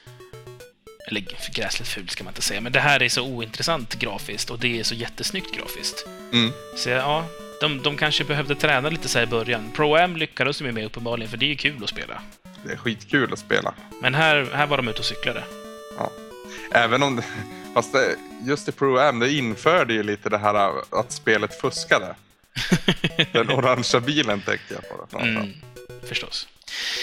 Eller gräsligt fult ska man inte säga, men det här är så ointressant grafiskt och det är så jättesnyggt grafiskt. Mm. Så ja, de, de kanske behövde träna lite så här i början. Pro-Am lyckades de med uppenbarligen, för det är ju kul att spela. Det är skitkul att spela. Men här, här var de ute och cyklade. Även om det, fast det, just i Pro-Am, det införde ju lite det här att spelet fuskade. *laughs* Den orangea bilen tänker jag på. Det, mm, förstås.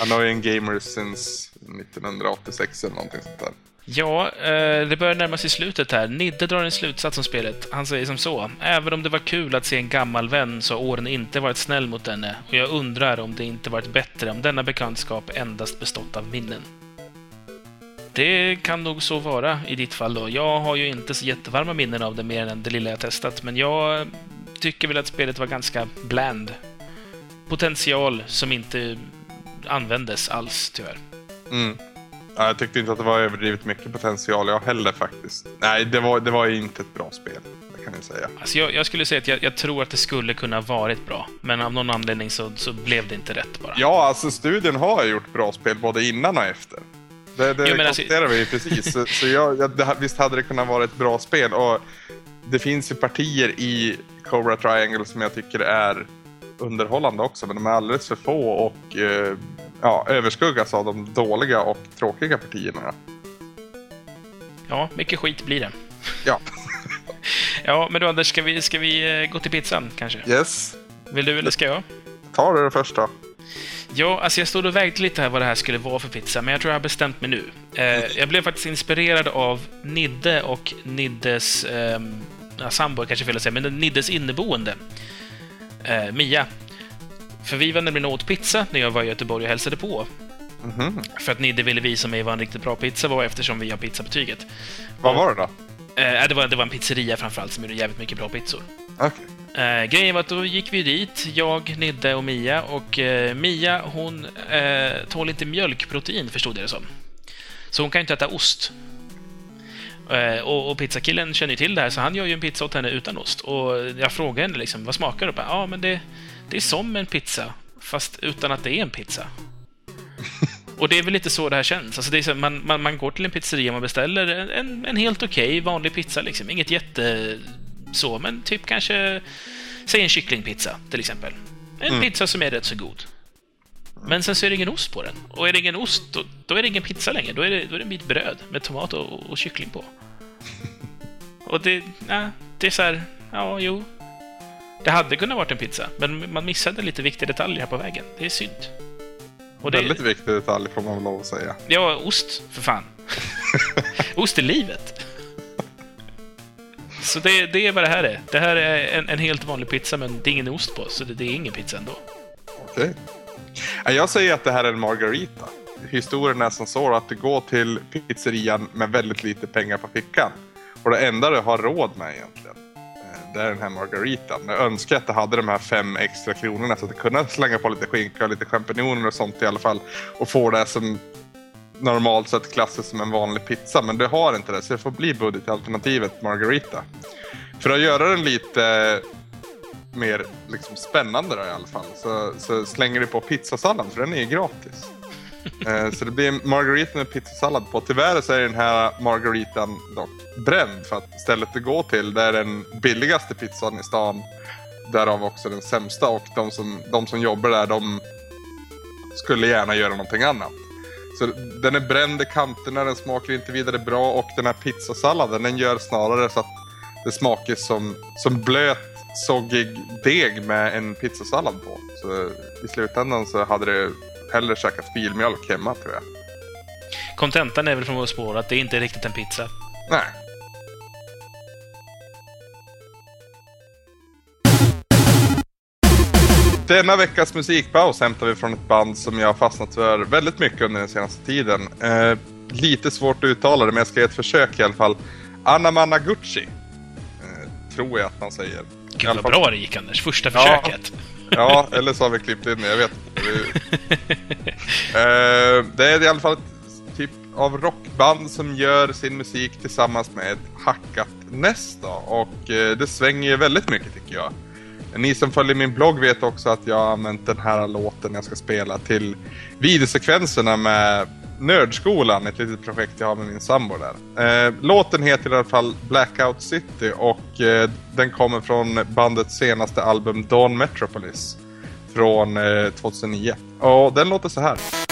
Annoying Gamers since 1986 eller någonting sånt där. Ja, eh, det börjar närma sig slutet här. Nidde drar en slutsats om spelet. Han säger som så. Även om det var kul att se en gammal vän så har åren inte varit snäll mot henne och jag undrar om det inte varit bättre om denna bekantskap endast bestått av minnen. Det kan nog så vara i ditt fall då. Jag har ju inte så jättevarma minnen av det mer än det lilla jag testat, men jag tycker väl att spelet var ganska bland. Potential som inte användes alls, tyvärr. Mm. Ja, jag tyckte inte att det var överdrivet mycket potential jag heller faktiskt. Nej, det var, det var inte ett bra spel. Det kan jag säga. Alltså jag, jag skulle säga att jag, jag, tror att det skulle kunna varit bra. Men av någon anledning så, så blev det inte rätt bara. Ja, alltså studien har gjort bra spel både innan och efter. Det, det jo, konstaterar alltså... vi precis. Så, så jag, jag, det, visst hade det kunnat vara ett bra spel. Och det finns ju partier i Cobra Triangle som jag tycker är underhållande också, men de är alldeles för få och eh, ja, överskuggas av de dåliga och tråkiga partierna. Ja, mycket skit blir det. Ja. *laughs* ja, men då Anders, ska vi, ska vi eh, gå till pizzan kanske? Yes. Vill du eller ska jag? Ta det först då. Ja, alltså jag stod och vägde lite här vad det här skulle vara för pizza, men jag tror jag har bestämt mig nu. Eh, jag blev faktiskt inspirerad av Nidde och Niddes... Eh, ja, sambo kanske fel att säga, men Niddes inneboende. Eh, Mia. För vi var nämligen åt pizza när jag var i Göteborg och hälsade på. Mm -hmm. För att Nidde ville visa mig vad en riktigt bra pizza var eftersom vi har pizzabetyget. Vad var det då? Eh, det, var, det var en pizzeria framförallt som gjorde jävligt mycket bra pizzor. Okay. Eh, grejen var att då gick vi dit, jag, Nidde och Mia. Och eh, Mia, hon eh, tål inte mjölkprotein, förstod jag det som. Så hon kan inte äta ost. Eh, och, och, pizzakillen känner ju till det här, så han gör ju en pizza åt henne utan ost. Och jag frågade henne liksom, vad smakar det? Ja, men det, det är som en pizza, fast utan att det är en pizza. *laughs* Och det är väl lite så det här känns. Alltså det är så, man, man, man går till en pizzeria och man beställer en, en helt okej okay, vanlig pizza. Liksom. Inget jätte så, men typ kanske... Säg en kycklingpizza till exempel. En mm. pizza som är rätt så god. Men sen så är det ingen ost på den. Och är det ingen ost, då, då är det ingen pizza längre. Då är det, då är det en bit bröd med tomat och, och kyckling på. *laughs* Och det, ja, det är så här, ja, jo. Det hade kunnat varit en pizza, men man missade lite viktiga detaljer här på vägen. Det är synd. Och det... Väldigt viktig detalj får man väl lov att säga. Ja, ost, för fan. *laughs* ost är livet. Så det, det är vad det här är. Det här är en, en helt vanlig pizza, men det är ingen ost på, så det, det är ingen pizza ändå. Okej. Okay. Jag säger att det här är en margarita. Historien är som så att du går till pizzerian med väldigt lite pengar på fickan. Och det enda du har råd med egentligen, eh, det är den här margaritan. Jag önskar att du hade de här fem extra kronorna så att du kunde slänga på lite skinka och lite champinjoner och sånt i alla fall. Och få det som normalt sett klassas som en vanlig pizza, men det har inte det. Så det får bli budgetalternativet Margarita. För att göra den lite mer liksom, spännande då, i alla fall så, så slänger du på pizzasallad, för den är ju gratis. *laughs* Eh, så det blir margarita med pizzasallad på. Tyvärr så är den här margaritan dock bränd för att stället det går till det är den billigaste pizzan i stan. Därav också den sämsta och de som, de som jobbar där de skulle gärna göra någonting annat. Så den är bränd i kanterna, den smakar inte vidare bra och den här pizzasalladen den gör snarare så att det smakar som, som blöt soggig deg med en pizzasallad på. Så i slutändan så hade det hellre käkat filmjölk hemma tror jag. Kontentan är väl från vår spår att det inte är riktigt en pizza. Nej. Denna veckas musikpaus hämtar vi från ett band som jag har fastnat för väldigt mycket under den senaste tiden. Eh, lite svårt att uttala det, men jag ska ge ett försök i alla fall. Anna Gucci. Eh, tror jag att man säger. Gud vad bra det gick Anders, första försöket. *laughs* Ja, eller så har vi klippt in det, jag vet uh, *laughs* det är i alla fall ett typ av rockband som gör sin musik tillsammans med ett hackat näst Och uh, det svänger väldigt mycket tycker jag. Ni som följer min blogg vet också att jag har använt den här låten jag ska spela till videosekvenserna med Nördskolan, ett litet projekt jag har med min sambo där. Eh, låten heter i alla fall Blackout City och eh, den kommer från bandets senaste album Dawn Metropolis från eh, 2009. Och den låter så här.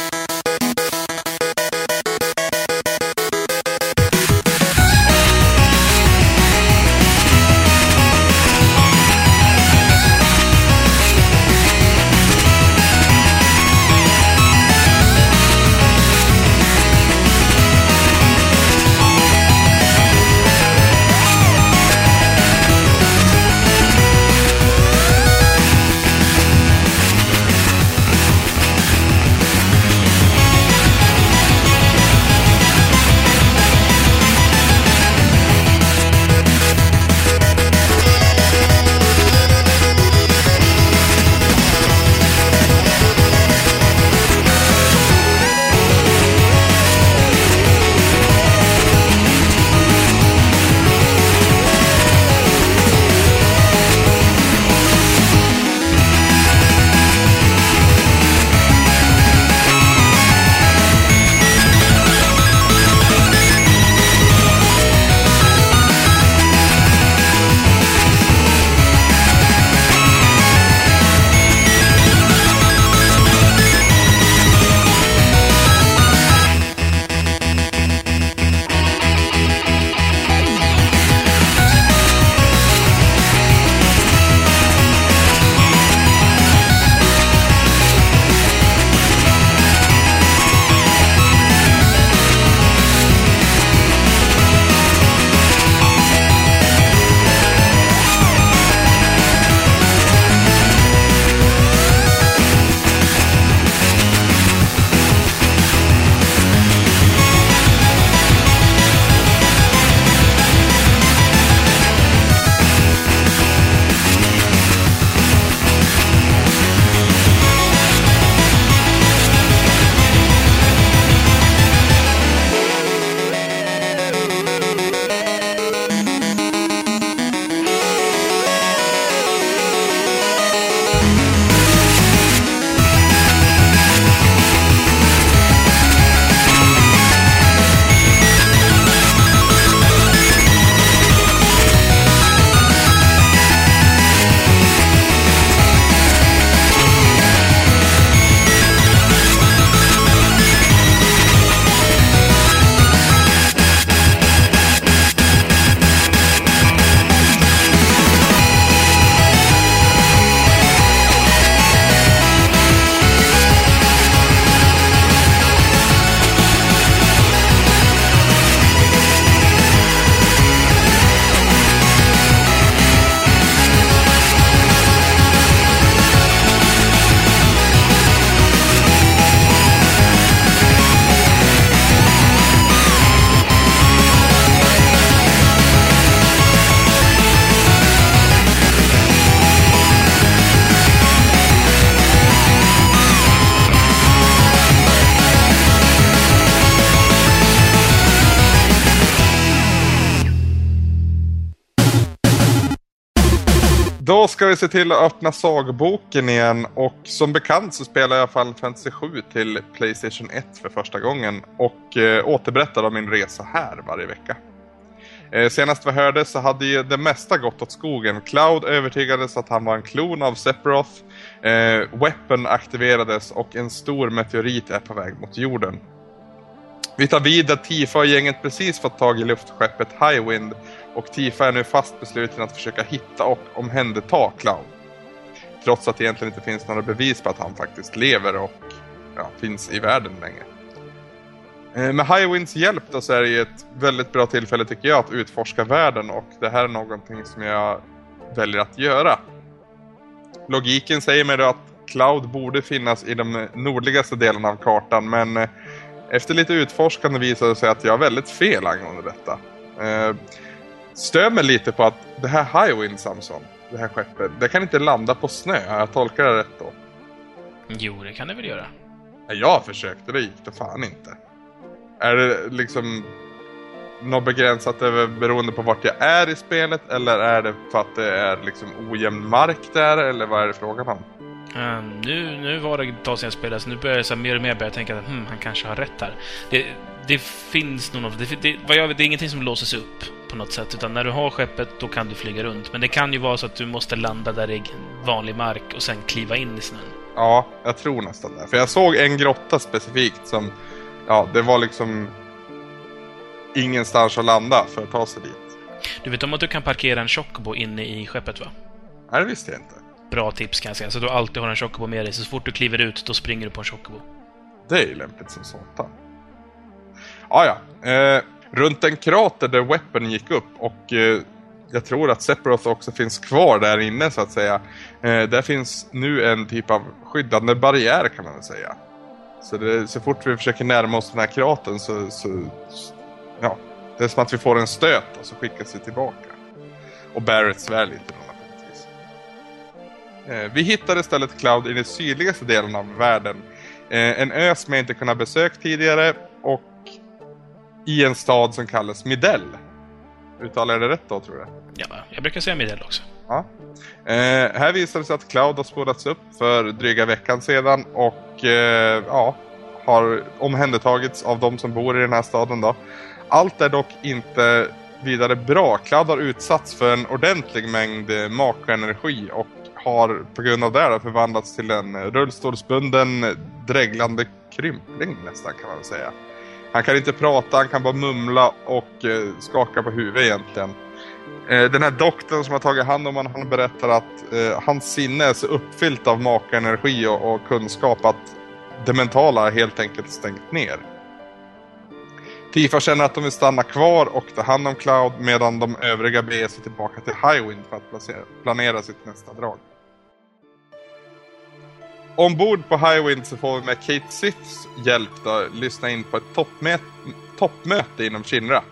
Ska se till att öppna sagboken igen och som bekant så spelar jag Final Fantasy 7 till Playstation 1 för första gången och eh, återberättar om min resa här varje vecka. Eh, senast vi hörde så hade ju det mesta gått åt skogen. Cloud övertygades att han var en klon av Sephiroth. Eh, Weapon aktiverades och en stor meteorit är på väg mot jorden. Vi tar vid där Tifa och gänget precis fått tag i luftskeppet Highwind och Tifa är nu fast besluten att försöka hitta och omhänderta Cloud. Trots att det egentligen inte finns några bevis på att han faktiskt lever och ja, finns i världen längre. Eh, med Highwinds hjälp då så är det ett väldigt bra tillfälle tycker jag att utforska världen och det här är någonting som jag väljer att göra. Logiken säger mig då att Cloud borde finnas i de nordligaste delarna av kartan men eh, efter lite utforskande visade det sig att jag har väldigt fel angående detta. Eh, Stör mig lite på att det här Highwind Samson, det här skeppet, det kan inte landa på snö. Jag tolkar det rätt då? Jo, det kan det väl göra. Jag försökte, det gick det fan inte. Är det liksom något begränsat beroende på vart jag är i spelet eller är det för att det är liksom ojämn mark där eller vad är det frågan om? Um, nu, nu var det ett tag sedan jag spelade, så nu börjar jag så mer och mer börja tänka att hmm, han kanske har rätt här. Det, det finns nog det, det, vad jag vet, det är ingenting som låses upp på något sätt, utan när du har skeppet då kan du flyga runt. Men det kan ju vara så att du måste landa där i vanlig mark och sen kliva in i snön. Ja, jag tror nästan det. För jag såg en grotta specifikt som, ja, det var liksom ingenstans att landa för att ta sig dit. Du vet om att du kan parkera en chocobo inne i skeppet va? Nej, det visste jag inte. Bra tips kan jag säga. Så du alltid har en chocobo med dig. Så fort du kliver ut, då springer du på en chocobo. Det är ju lämpligt som satan. Ah, ja, eh, runt en krater där Weapon gick upp och eh, jag tror att Sephiroth också finns kvar där inne så att säga. Eh, där finns nu en typ av skyddande barriär kan man väl säga. Så, det, så fort vi försöker närma oss den här kraten så, så, ja, det är som att vi får en stöt och så skickas vi tillbaka. Och Barrett svär lite då naturligtvis. Eh, vi hittar istället Cloud i den sydligaste delen av världen. Eh, en ö som jag inte kunnat besöka tidigare i en stad som kallas Midell. Uttalar jag det rätt då tror jag? Ja, jag brukar säga Midell också. Ja. Eh, här visar det sig att Cloud har spolats upp för dryga veckan sedan och eh, ja, har omhändertagits av de som bor i den här staden då. Allt är dock inte vidare bra. Cloud har utsatts för en ordentlig mängd makaenergi och har på grund av det förvandlats till en rullstolsbunden dreglande krympling nästan kan man väl säga. Han kan inte prata, han kan bara mumla och eh, skaka på huvudet egentligen. Eh, den här doktorn som har tagit hand om honom, han berättar att eh, hans sinne är så uppfyllt av makaenergi och, och kunskap att det mentala helt enkelt stängt ner. Tifa känner att de vill stanna kvar och ta hand om Cloud medan de övriga beger sig tillbaka till Highwind för att placera, planera sitt nästa drag. Ombord på Highwind så får vi med Kate Siths hjälp då, lyssna in på ett toppmöte inom Shinra.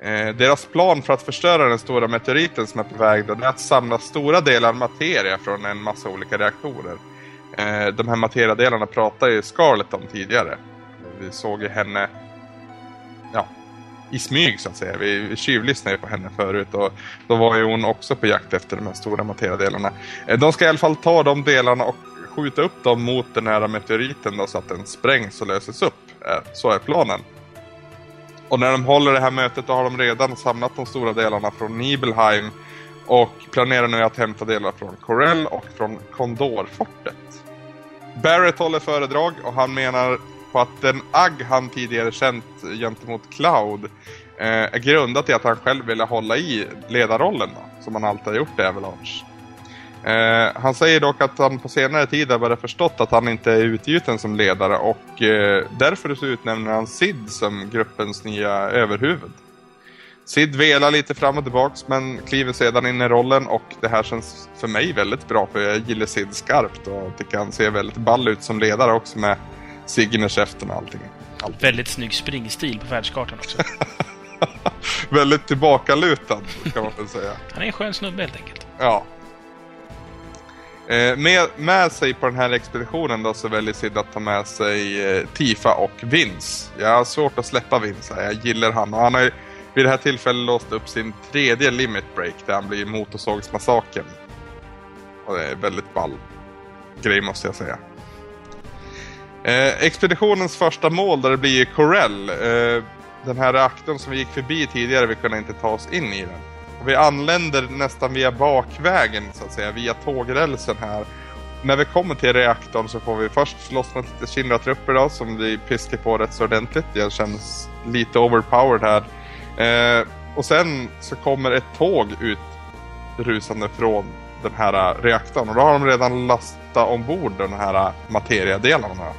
Eh, deras plan för att förstöra den stora meteoriten som är på väg då, är att samla stora delar materia från en massa olika reaktorer. Eh, de här materiadelarna pratade ju Scarlett om tidigare. Vi såg ju henne ja, i smyg så att säga. Vi, vi tjuvlyssnade på henne förut och då var ju hon också på jakt efter de här stora materiadelarna. Eh, de ska i alla fall ta de delarna och skjuta upp dem mot den här meteoriten då, så att den sprängs och löses upp. Eh, så är planen. Och när de håller det här mötet då har de redan samlat de stora delarna från Nibelheim och planerar nu att hämta delar från Corell och från Kondorfortet. Barrett håller föredrag och han menar på att den agg han tidigare känt gentemot Cloud eh, är grundat i att han själv ville hålla i ledarrollen då, som han alltid har gjort i Avalanche. Eh, han säger dock att han på senare tid har börjat förstått att han inte är utgjuten som ledare och eh, därför så utnämner han Sid som gruppens nya överhuvud. Sid velar lite fram och tillbaks men kliver sedan in i rollen och det här känns för mig väldigt bra för jag gillar Sid skarpt och tycker han ser väldigt ball ut som ledare också med signerkäften och allting. allting. Väldigt snygg springstil på världskartan också. *laughs* väldigt tillbakalutad kan man väl säga. Han är en skön snubbe helt enkelt. Ja, Eh, med, med sig på den här expeditionen då så väljer Sid att ta med sig eh, Tifa och Vince. Jag har svårt att släppa Vince här, jag gillar han och han har ju vid det här tillfället låst upp sin tredje limit break där han blir motorsågsmassaken. Och det är väldigt ball grej måste jag säga. Eh, expeditionens första mål där det blir Corell. Eh, den här reaktorn som vi gick förbi tidigare, vi kunde inte ta oss in i den. Och vi anländer nästan via bakvägen så att säga, via tågrälsen här. När vi kommer till reaktorn så får vi först slåss mot lite Shinra-trupper då, som vi piskar på rätt så ordentligt. Jag känns lite overpowered här. Eh, och sen så kommer ett tåg ut rusande från den här reaktorn. Och då har de redan lastat ombord den här materiadelarna.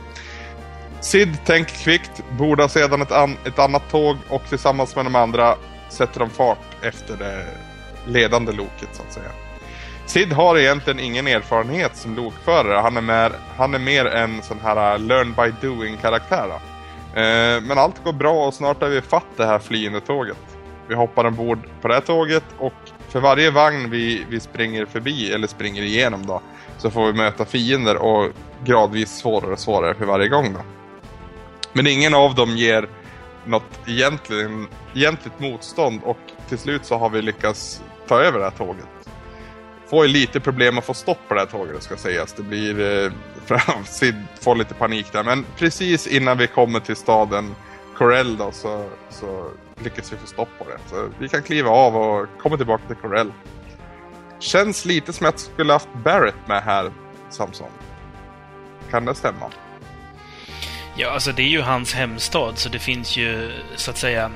Sid tänker kvickt, bordar sedan ett, an ett annat tåg och tillsammans med de andra sätter de fart efter det ledande loket så att säga. Sid har egentligen ingen erfarenhet som lokförare. Han är, mer, han är mer en sån här äh, learn by doing karaktär. Eh, men allt går bra och snart är vi fatt det här flyende tåget. Vi hoppar ombord på det här tåget och för varje vagn vi, vi springer förbi eller springer igenom då så får vi möta fiender och gradvis svårare och svårare för varje gång då. Men ingen av dem ger något egentligen, egentligt motstånd och till slut så har vi lyckats ta över det här tåget. Får ju lite problem att få stopp på det här tåget ska sägas. Det blir... Eh, *laughs* Sid får lite panik där. Men precis innan vi kommer till staden Corell då så, så lyckas vi få stopp på det. Så vi kan kliva av och komma tillbaka till Corell. Känns lite som att jag skulle haft Barrett med här, Samson. Kan det stämma? Ja, alltså det är ju hans hemstad, så det finns ju, så att säga,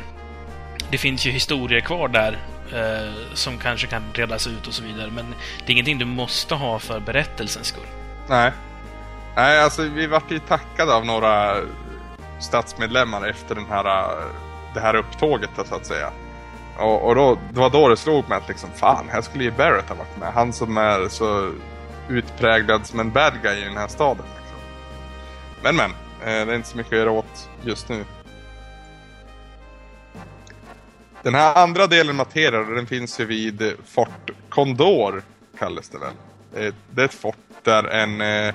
det finns ju historier kvar där eh, som kanske kan redas ut och så vidare, men det är ingenting du måste ha för berättelsens skull. Nej. Nej, alltså vi vart ju tackade av några statsmedlemmar efter den här, eh, det här upptåget så att säga. Och, och då, det var då det slog mig att liksom, fan, här skulle ju Barrett ha varit med. Han som är så utpräglad som en bad guy i den här staden. Liksom. Men men, Eh, det är inte så mycket att göra åt just nu. Den här andra delen materia, den finns ju vid Fort Condor, kallas det väl. Eh, det är ett fort där en... Eh,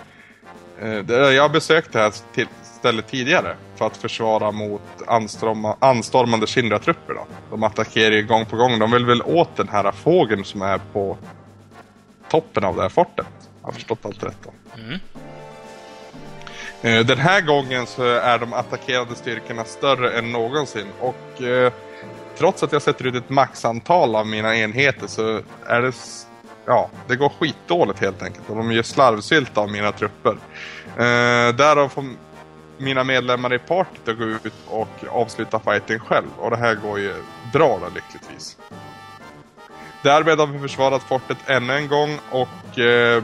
jag har besökt det här stället tidigare för att försvara mot anstormande Shinra-trupper. De attackerar ju gång på gång. De vill väl åt den här fågeln som är på toppen av det här fortet. Jag har förstått allt rätt då. Mm. Eh, den här gången så är de attackerande styrkorna större än någonsin och eh, trots att jag sätter ut ett maxantal av mina enheter så är det ja, det går skitdåligt helt enkelt och de gör slarvsylt av mina trupper. Eh, därav får mina medlemmar i partyt att gå ut och avsluta fighten själv och det här går ju bra då lyckligtvis. Därmed har vi försvarat fortet ännu en gång och eh,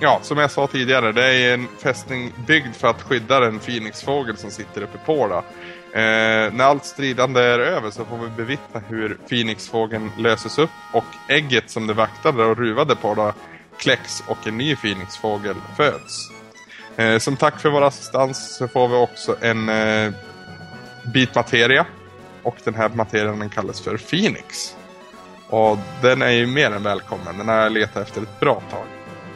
ja, som jag sa tidigare, det är en fästning byggd för att skydda den Phoenixfågel som sitter uppe på. Då. Eh, när allt stridande är över så får vi bevittna hur Phoenixfågeln löses upp och ägget som det vaktade och ruvade på då kläcks och en ny Phoenixfågel föds. Eh, som tack för vår assistans så får vi också en eh, bit materia och den här materian den kallas för Phoenix. Och den är ju mer än välkommen, den har jag letat efter ett bra tag.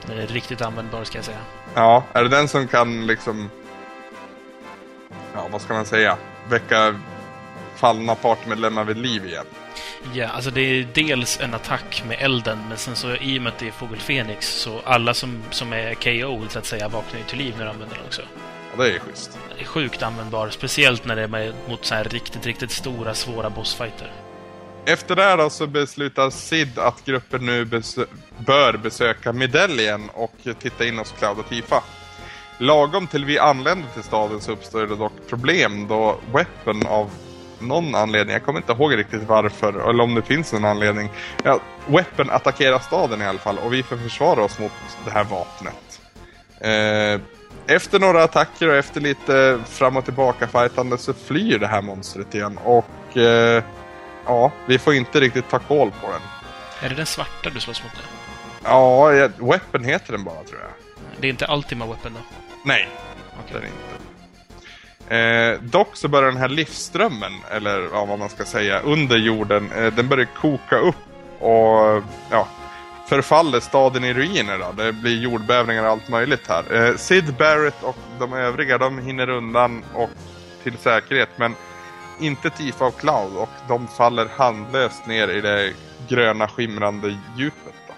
Den är riktigt användbar ska jag säga. Ja, är det den som kan liksom... Ja, vad ska man säga? Väcka fallna partmedlemmar vid liv igen? Ja, alltså det är dels en attack med elden, men sen så i och med att det är Fågel Fenix så alla som, som är KO så att säga vaknar ju till liv när de använder den också. Ja, det är schysst. Den är sjukt användbar, speciellt när det är mot så här riktigt, riktigt stora, svåra bossfighter. Efter det då så beslutar Sid att gruppen nu besö bör besöka Medellien och titta in hos Cloud och Tifa. Lagom till vi anländer till staden så uppstår det dock problem då Weapon av någon anledning, jag kommer inte ihåg riktigt varför, eller om det finns en anledning. Ja, Weapon attackerar staden i alla fall och vi får försvara oss mot det här vapnet. Eh, efter några attacker och efter lite fram och tillbaka fightande så flyr det här monstret igen och eh, ja, vi får inte riktigt ta koll på den. Är det den svarta du slåss mot? Det? Ja, Weapon heter den bara tror jag. Det är inte Ultima Weapon då? Nej, okay. det är inte. Eh, dock så börjar den här livsströmmen, eller ja, vad man ska säga, under jorden, eh, den börjar koka upp och ja, förfaller staden i ruiner. Då. Det blir jordbävningar och allt möjligt här. Eh, Sid Barrett och de övriga, de hinner undan och till säkerhet, men inte Tifa av Cloud och de faller handlöst ner i det gröna skimrande djupet. Då.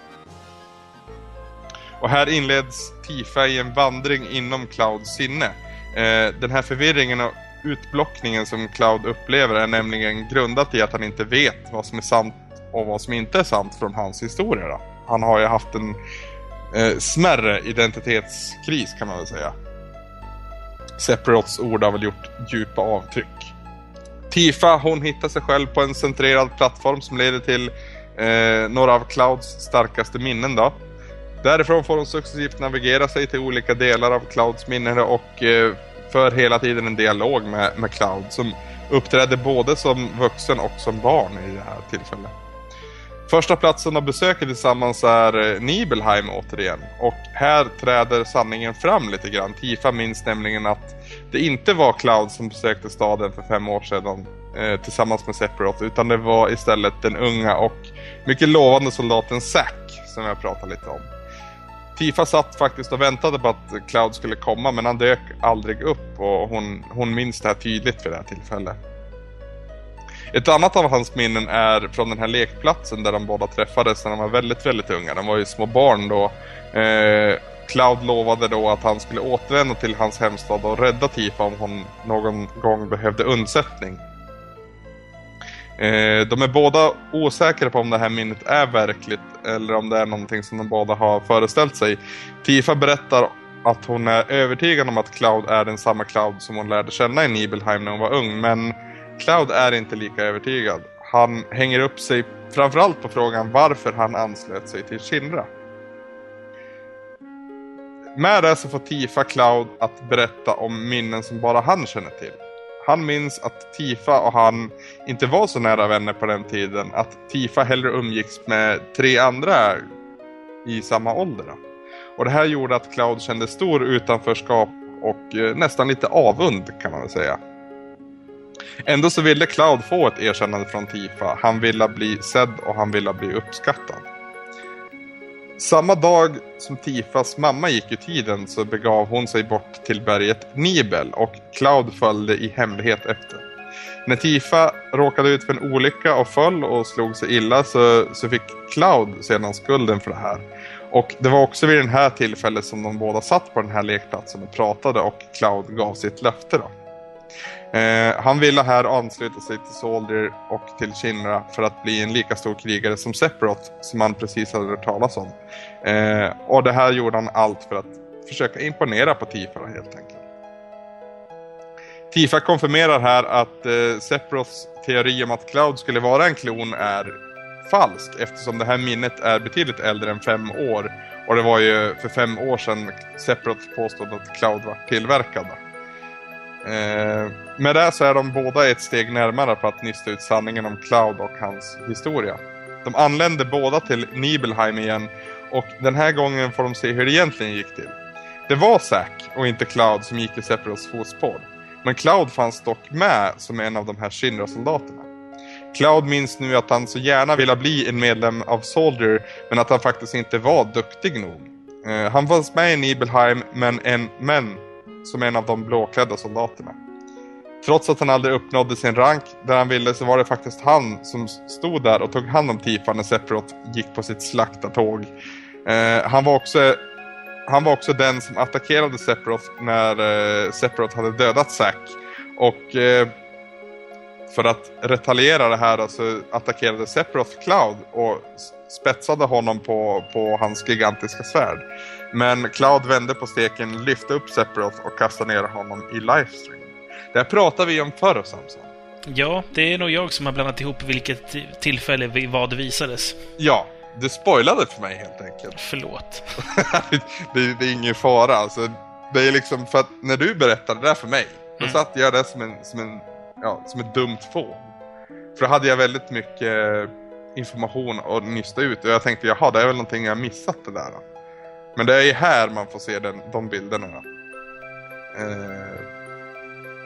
Och här inleds Tifa i en vandring inom Clouds sinne. Eh, den här förvirringen och utblockningen som Cloud upplever är nämligen grundat i att han inte vet vad som är sant och vad som inte är sant från hans historia. Då. Han har ju haft en eh, smärre identitetskris kan man väl säga. Sephiroths ord har väl gjort djupa avtryck. Tifa hon hittar sig själv på en centrerad plattform som leder till eh, några av Clouds starkaste minnen då. Därifrån får hon successivt navigera sig till olika delar av Clouds minnen och eh, för hela tiden en dialog med, med Cloud som uppträder både som vuxen och som barn i det här tillfället. Första platsen de besöket tillsammans är eh, Nibelheim återigen. Och här träder sanningen fram lite grann. Tifa minns nämligen att det inte var Cloud som besökte staden för fem år sedan eh, tillsammans med Sephiroth. Utan det var istället den unga och mycket lovande soldaten Zack som jag pratade lite om. Tifa satt faktiskt och väntade på att Cloud skulle komma men han dök aldrig upp och hon, hon minns det här tydligt vid det här tillfället. Ett annat av hans minnen är från den här lekplatsen där de båda träffades när de var väldigt, väldigt unga. De var ju små barn då. Eh, Cloud lovade då att han skulle återvända till hans hemstad och rädda Tifa om hon någon gång behövde undsättning. Eh, de är båda osäkra på om det här minnet är verkligt eller om det är någonting som de båda har föreställt sig. Tifa berättar att hon är övertygad om att Cloud är den samma Cloud som hon lärde känna i Nibelheim när hon var ung, men Cloud är inte lika övertygad. Han hänger upp sig framförallt på frågan varför han anslöt sig till Shinra. Med det så får Tifa Cloud att berätta om minnen som bara han känner till. Han minns att Tifa och han inte var så nära vänner på den tiden. Att Tifa hellre umgicks med tre andra i samma ålder. Och det här gjorde att Cloud kände stor utanförskap och eh, nästan lite avund kan man väl säga. Ändå så ville Cloud få ett erkännande från Tifa. Han ville bli sedd och han ville bli uppskattad. Samma dag som Tifas mamma gick ur tiden så begav hon sig bort till berget Nibel och Cloud följde i hemlighet efter. När Tifa råkade ut för en olycka och föll och slog sig illa så, så fick Cloud sedan skulden för det här. Och det var också vid det här tillfället som de båda satt på den här lekplatsen och pratade och Cloud gav sitt löfte då. Eh, han ville här ansluta sig till Soldier och till Shinra för att bli en lika stor krigare som Sephiroth som han precis hade hört talas om. Eh, och det här gjorde han allt för att försöka imponera på Tifa helt enkelt. Tifa konfirmerar här att eh, Sephiroths teori om att Cloud skulle vara en klon är falsk eftersom det här minnet är betydligt äldre än fem år. Och det var ju för fem år sedan Sephiroth påstod att Cloud var tillverkad. Eh, med det så är de båda ett steg närmare på att nysta ut sanningen om Cloud och hans historia. De anländer båda till Nibelheim igen och den här gången får de se hur det egentligen gick till. Det var Zack och inte Cloud som gick i Sephiroths fotspår. Men Cloud fanns dock med som en av de här Shinra-soldaterna. Cloud minns nu att han så gärna ville bli en medlem av Soldier men att han faktiskt inte var duktig nog. Eh, han fanns med i Nibelheim men, en, men som en av de blåklädda soldaterna. Trots att han aldrig uppnådde sin rank där han ville så var det faktiskt han som stod där och tog hand om Tifa när Sephiroth gick på sitt slaktatåg. Eh, han, var också, han var också den som attackerade Sephiroth när eh, Sephiroth hade dödat Zack. Och eh, för att retaliera det här så attackerade Sephiroth Cloud och spetsade honom på, på hans gigantiska svärd. Men Cloud vände på steken, lyfte upp Sephiroth och kastade ner honom i livestream. Det här pratade vi om förr, Samson. Ja, det är nog jag som har blandat ihop vilket tillfälle vad visades. Ja, du spoilade för mig helt enkelt. *laughs* Förlåt. det, det, är ingen fara. Alltså, det är liksom för att när du berättade det där för mig, då mm. satt jag där som en, som en, ja, som ett dumt fån. För då hade jag väldigt mycket information att nysta ut och jag tänkte jaha, det är väl någonting jag missat det där. Men det är ju här man får se den, de bilderna. Eh,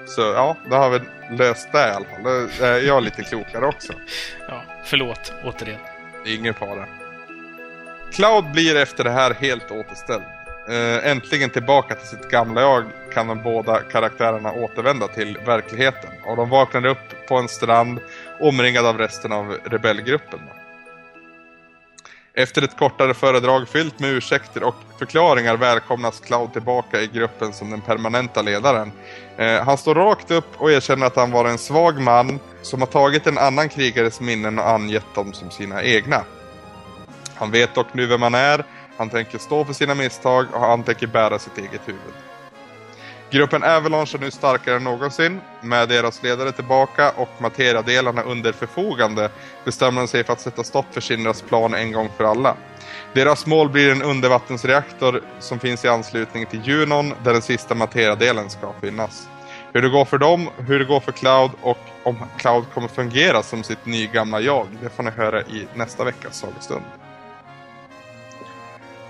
så ja, då har vi löst det i alla fall. Då är jag lite klokare också. *laughs* Ja, förlåt återigen. Det är ingen fara. Cloud blir efter det här helt återställd. Äh, äntligen tillbaka till sitt gamla jag kan de båda karaktärerna återvända till verkligheten. Och de vaknar upp på en strand omringad av resten av rebellgruppen. Efter ett kortare föredrag fyllt med ursäkter och förklaringar välkomnas Cloud tillbaka i gruppen som den permanenta ledaren. Eh, han står rakt upp och erkänner att han var en svag man som har tagit en annan krigares minnen och angett dem som sina egna. Han vet dock nu vem han är, han tänker stå för sina misstag och han tänker bära sitt eget huvud. Gruppen Avalanche är nu starkare än någonsin. Med deras ledare tillbaka och materiadelarna under förfogande bestämmer de sig för att sätta stopp för Shinras plan en gång för alla. Deras mål blir en undervattensreaktor som finns i anslutning till Junon där den sista materiadelen ska finnas. Hur det går för dem, hur det går för Cloud och om Cloud kommer fungera som sitt nygamla jag, det får ni höra i nästa veckas sagostund.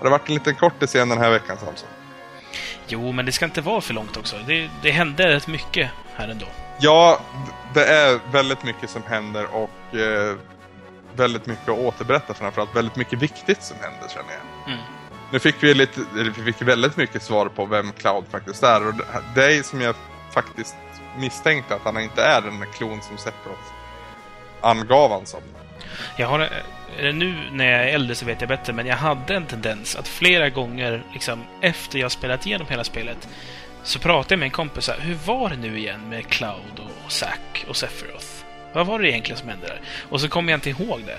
Det har varit en liten kortis igen den här veckan Samson. Jo, men det ska inte vara för långt också. Det, det hände rätt mycket här ändå. Ja, det är väldigt mycket som händer och eh, väldigt mycket att återberätta framförallt. Väldigt mycket viktigt som händer känner jag. Mm. Nu fick vi, lite, vi fick väldigt mycket svar på vem Cloud faktiskt är och det är som jag faktiskt misstänkte att han inte är den klon som Sephiroth angav han som. Jag har, nu när jag är äldre så vet jag bättre, men jag hade en tendens att flera gånger, liksom, efter jag spelat igenom hela spelet, så pratade jag med en kompis så här, hur var det nu igen med Cloud och Zack och Sephiroth? Vad var det egentligen som hände där? Och så kommer jag inte ihåg det.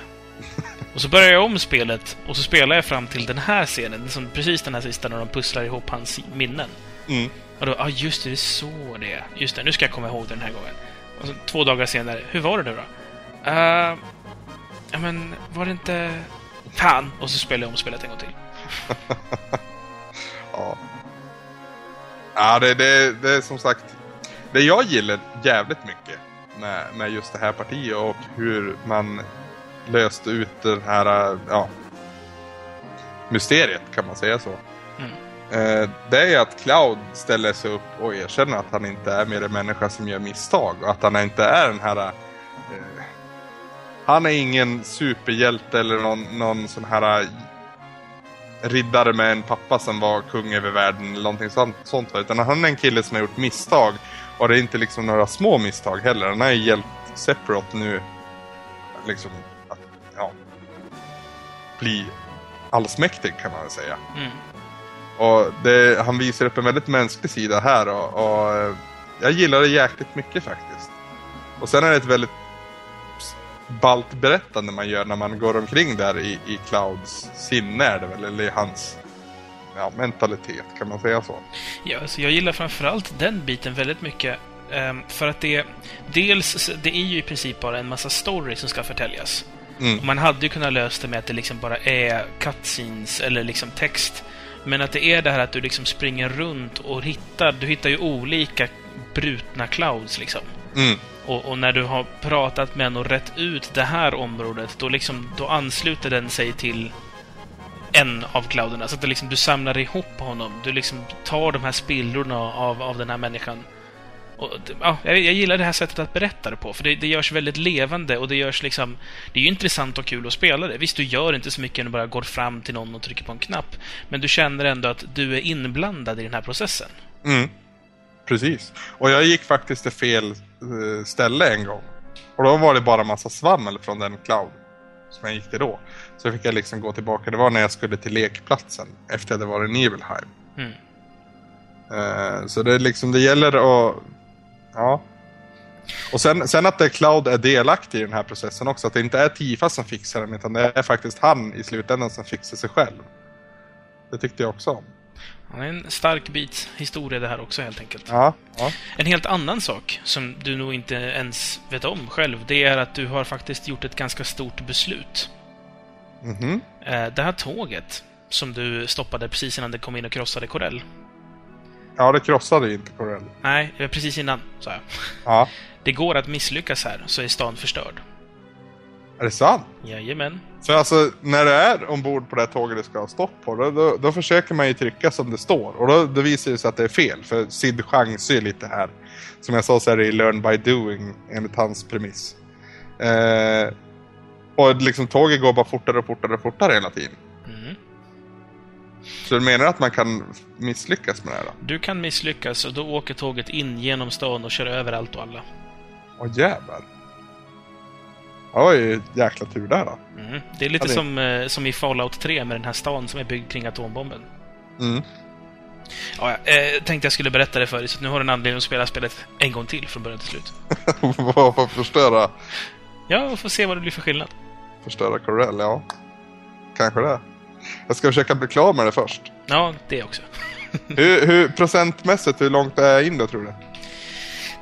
Och så börjar jag om spelet och så spelar jag fram till den här scenen, liksom precis den här sista när de pusslar ihop hans minnen. Mm. Och då, ja ah, just det, det är så det är. Just det, nu ska jag komma ihåg den här gången. Och så, två dagar senare, hur var det nu då? Uh, ja men, var det inte... Fan! Och så spelar jag om spelet en gång till. *laughs* ja. Ja, det, det, det är som sagt... Det jag gillar jävligt mycket med, med just det här partiet och hur man löste ut det här, ja... Mysteriet, kan man säga så. Mm. Eh, det är att Cloud ställer sig upp och erkänner att han inte är mer en människa som gör misstag och att han inte är den här han är ingen superhjälte eller någon, någon sån här äh, riddare med en pappa som var kung över världen eller någonting sånt. sånt utan han är en kille som har gjort misstag. Och det är inte liksom några små misstag heller. Han har ju hjälpt Sephiroth nu liksom att ja, bli allsmäktig kan man väl säga. Mm. Och det, han visar upp en väldigt mänsklig sida här och, och äh, jag gillar det jäkligt mycket faktiskt. Och sen är det ett väldigt ballt berättande man gör när man går omkring där i, i Clouds sinne är det väl, eller i hans ja, mentalitet, kan man säga så? Ja, alltså jag gillar framförallt den biten väldigt mycket. Um, för att det, dels, det är ju i princip bara en massa story som ska förtäljas. Mm. Man hade ju kunnat lösa det med att det liksom bara är cutscenes eller liksom text. Men att det är det här att du liksom springer runt och hittar, du hittar ju olika brutna clouds liksom. Mm. Och, och, när du har pratat med en och rätt ut det här området, då, liksom, då ansluter den sig till en av clouderna. Så att det liksom, du samlar ihop honom. Du liksom tar de här spillrorna av, av den här människan. Och, ja, jag, jag, gillar det här sättet att berätta det på, för det, det görs väldigt levande och det görs liksom... Det är ju intressant och kul att spela det. Visst, du gör inte så mycket när du bara går fram till någon och trycker på en knapp. Men du känner ändå att du är inblandad i den här processen. Mm. Precis. Och jag gick faktiskt till fel ställe en gång. Och då var det bara massa svammel från den cloud som jag gick till då. Så fick jag liksom gå tillbaka. Det var när jag skulle till lekplatsen efter att det var i Nibelheim. Mm. Uh, så det är liksom, det gäller att... Ja. Och sen, sen att det Cloud är delaktig i den här processen också. Att det inte är Tifa som fixar den utan det är faktiskt han i slutändan som fixar sig själv. Det tyckte jag också om. Ja, en stark bit historia det här också helt enkelt. Ja, ja. En helt annan sak som du nog inte ens vet om själv, det är att du har faktiskt gjort ett ganska stort beslut. Mm -hmm. Det här tåget som du stoppade precis innan det kom in och krossade Corell. Ja, det krossade inte Corell. Nej, precis innan, sa jag. Ja. Det går att misslyckas här, så är stan förstörd. Är det sant? Jajamän. För alltså, när det är ombord på det här tåget det ska ha stopp på, då, då, då, försöker man ju trycka som det står. Och då, då visar det sig att det är fel, för Sid chansar ju lite här. Som jag sa så är det Learn by Doing, enligt hans premiss. Eh, och liksom tåget går bara fortare och fortare och fortare hela tiden. Mm. Så du menar att man kan misslyckas med det här då? Du kan misslyckas och då åker tåget in genom stan och kör över allt och alla. Åh jävlar. Det var ju jäkla tur där då. Mm. Det är lite Ja, det- som, eh, som i Fallout 3 med den här stan som är byggd kring atombomben. Mm. Ja, eh, tänkte jag skulle berätta det för dig, så nu har du en anledning att spela spelet en gång till från början till slut. *laughs* Varför förstöra, Ja, och få se vad det blir för skillnad. förstöra Corell? Ja, kanske det. Jag ska försöka bli klar med det först. Ja, det också. *laughs* hur, hur, procentmässigt, hur långt är jag in då tror du?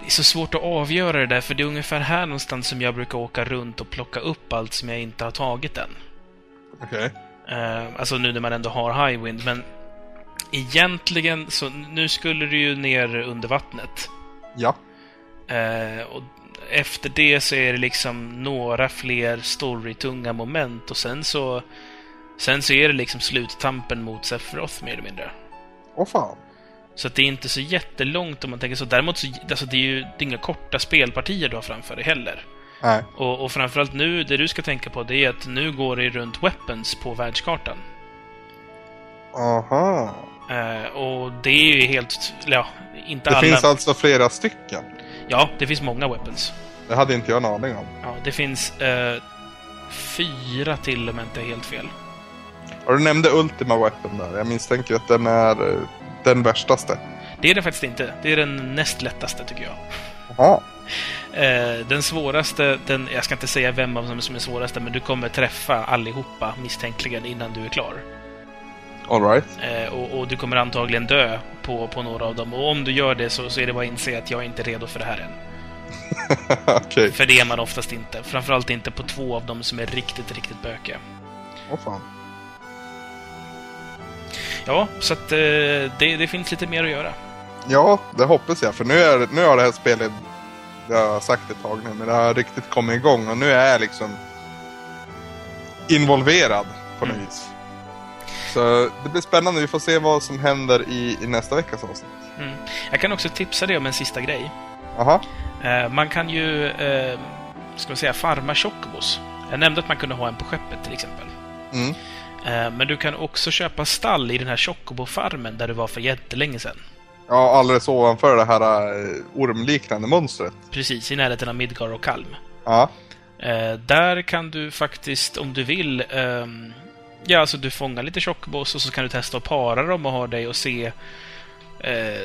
Det är så svårt att avgöra det där, för det är ungefär här någonstans som jag brukar åka runt och plocka upp allt som jag inte har tagit än. Okej. Eh, alltså nu när man ändå har Highwind, men egentligen så nu skulle du ju ner under vattnet. Ja. Eh, och efter det så är det liksom några fler storytunga moment och sen så Sen så är det liksom sluttampen mot Sephiroth mer eller mindre. Åh fan. Så det är inte så jättelångt om man tänker så. Däremot så, alltså det är ju det är inga korta spelpartier du har framför dig heller. Nej. Och, och framförallt nu, det du ska tänka på, det är att nu går det runt weapons på världskartan. Aha. Eh, och det är ju helt, ja, inte Det alla. finns alltså flera stycken. Ja, det finns många weapons. Det hade inte jag en aning om. Ja, det finns eh, fyra till om jag inte är helt fel. Och du nämnde Ultima Weapon där. Jag misstänker att den är eh, den värstaste. Det är det faktiskt inte. Det är den näst lättaste, tycker jag. Jaha. Eh, den svåraste, den, jag ska inte säga vem av dem som är svåraste, men du kommer träffa allihopa misstänkligen innan du är klar. Alright. Eh, och, och du kommer antagligen dö på, på några av dem. Och om du gör det så, så är det bara att inse att jag är inte redo för det här än. *laughs* Okej. För det är man oftast inte. Framförallt inte på två av dem som är riktigt, riktigt bökiga. Åh fan. Ja, så att eh, det, det finns lite mer att göra. Ja, det hoppas jag. För nu, är, nu har det här spelet, det har jag sagt ett tag nu, men det har riktigt kommit igång och nu är jag liksom involverad på något Mm. vis. Så det blir spännande. Vi får se vad som händer i, i nästa veckas avsnitt. Mm. Jag kan också tipsa dig om en sista grej. Aha. Eh, man kan ju, eh, ska vi säga, farma chocobos. Jag nämnde att man kunde ha en på skeppet till exempel. Mm. Eh, men du kan också köpa stall i den här chocobo-farmen där du var för jättelänge sedan. Ja, alldeles ovanför det här eh, ormliknande monstret. Precis, i närheten av Midgar och Kalm. Ja. Eh, där kan du faktiskt, om du vill, ehm, ja, alltså du fångar lite chocobos och så kan du testa att para dem och ha dig och se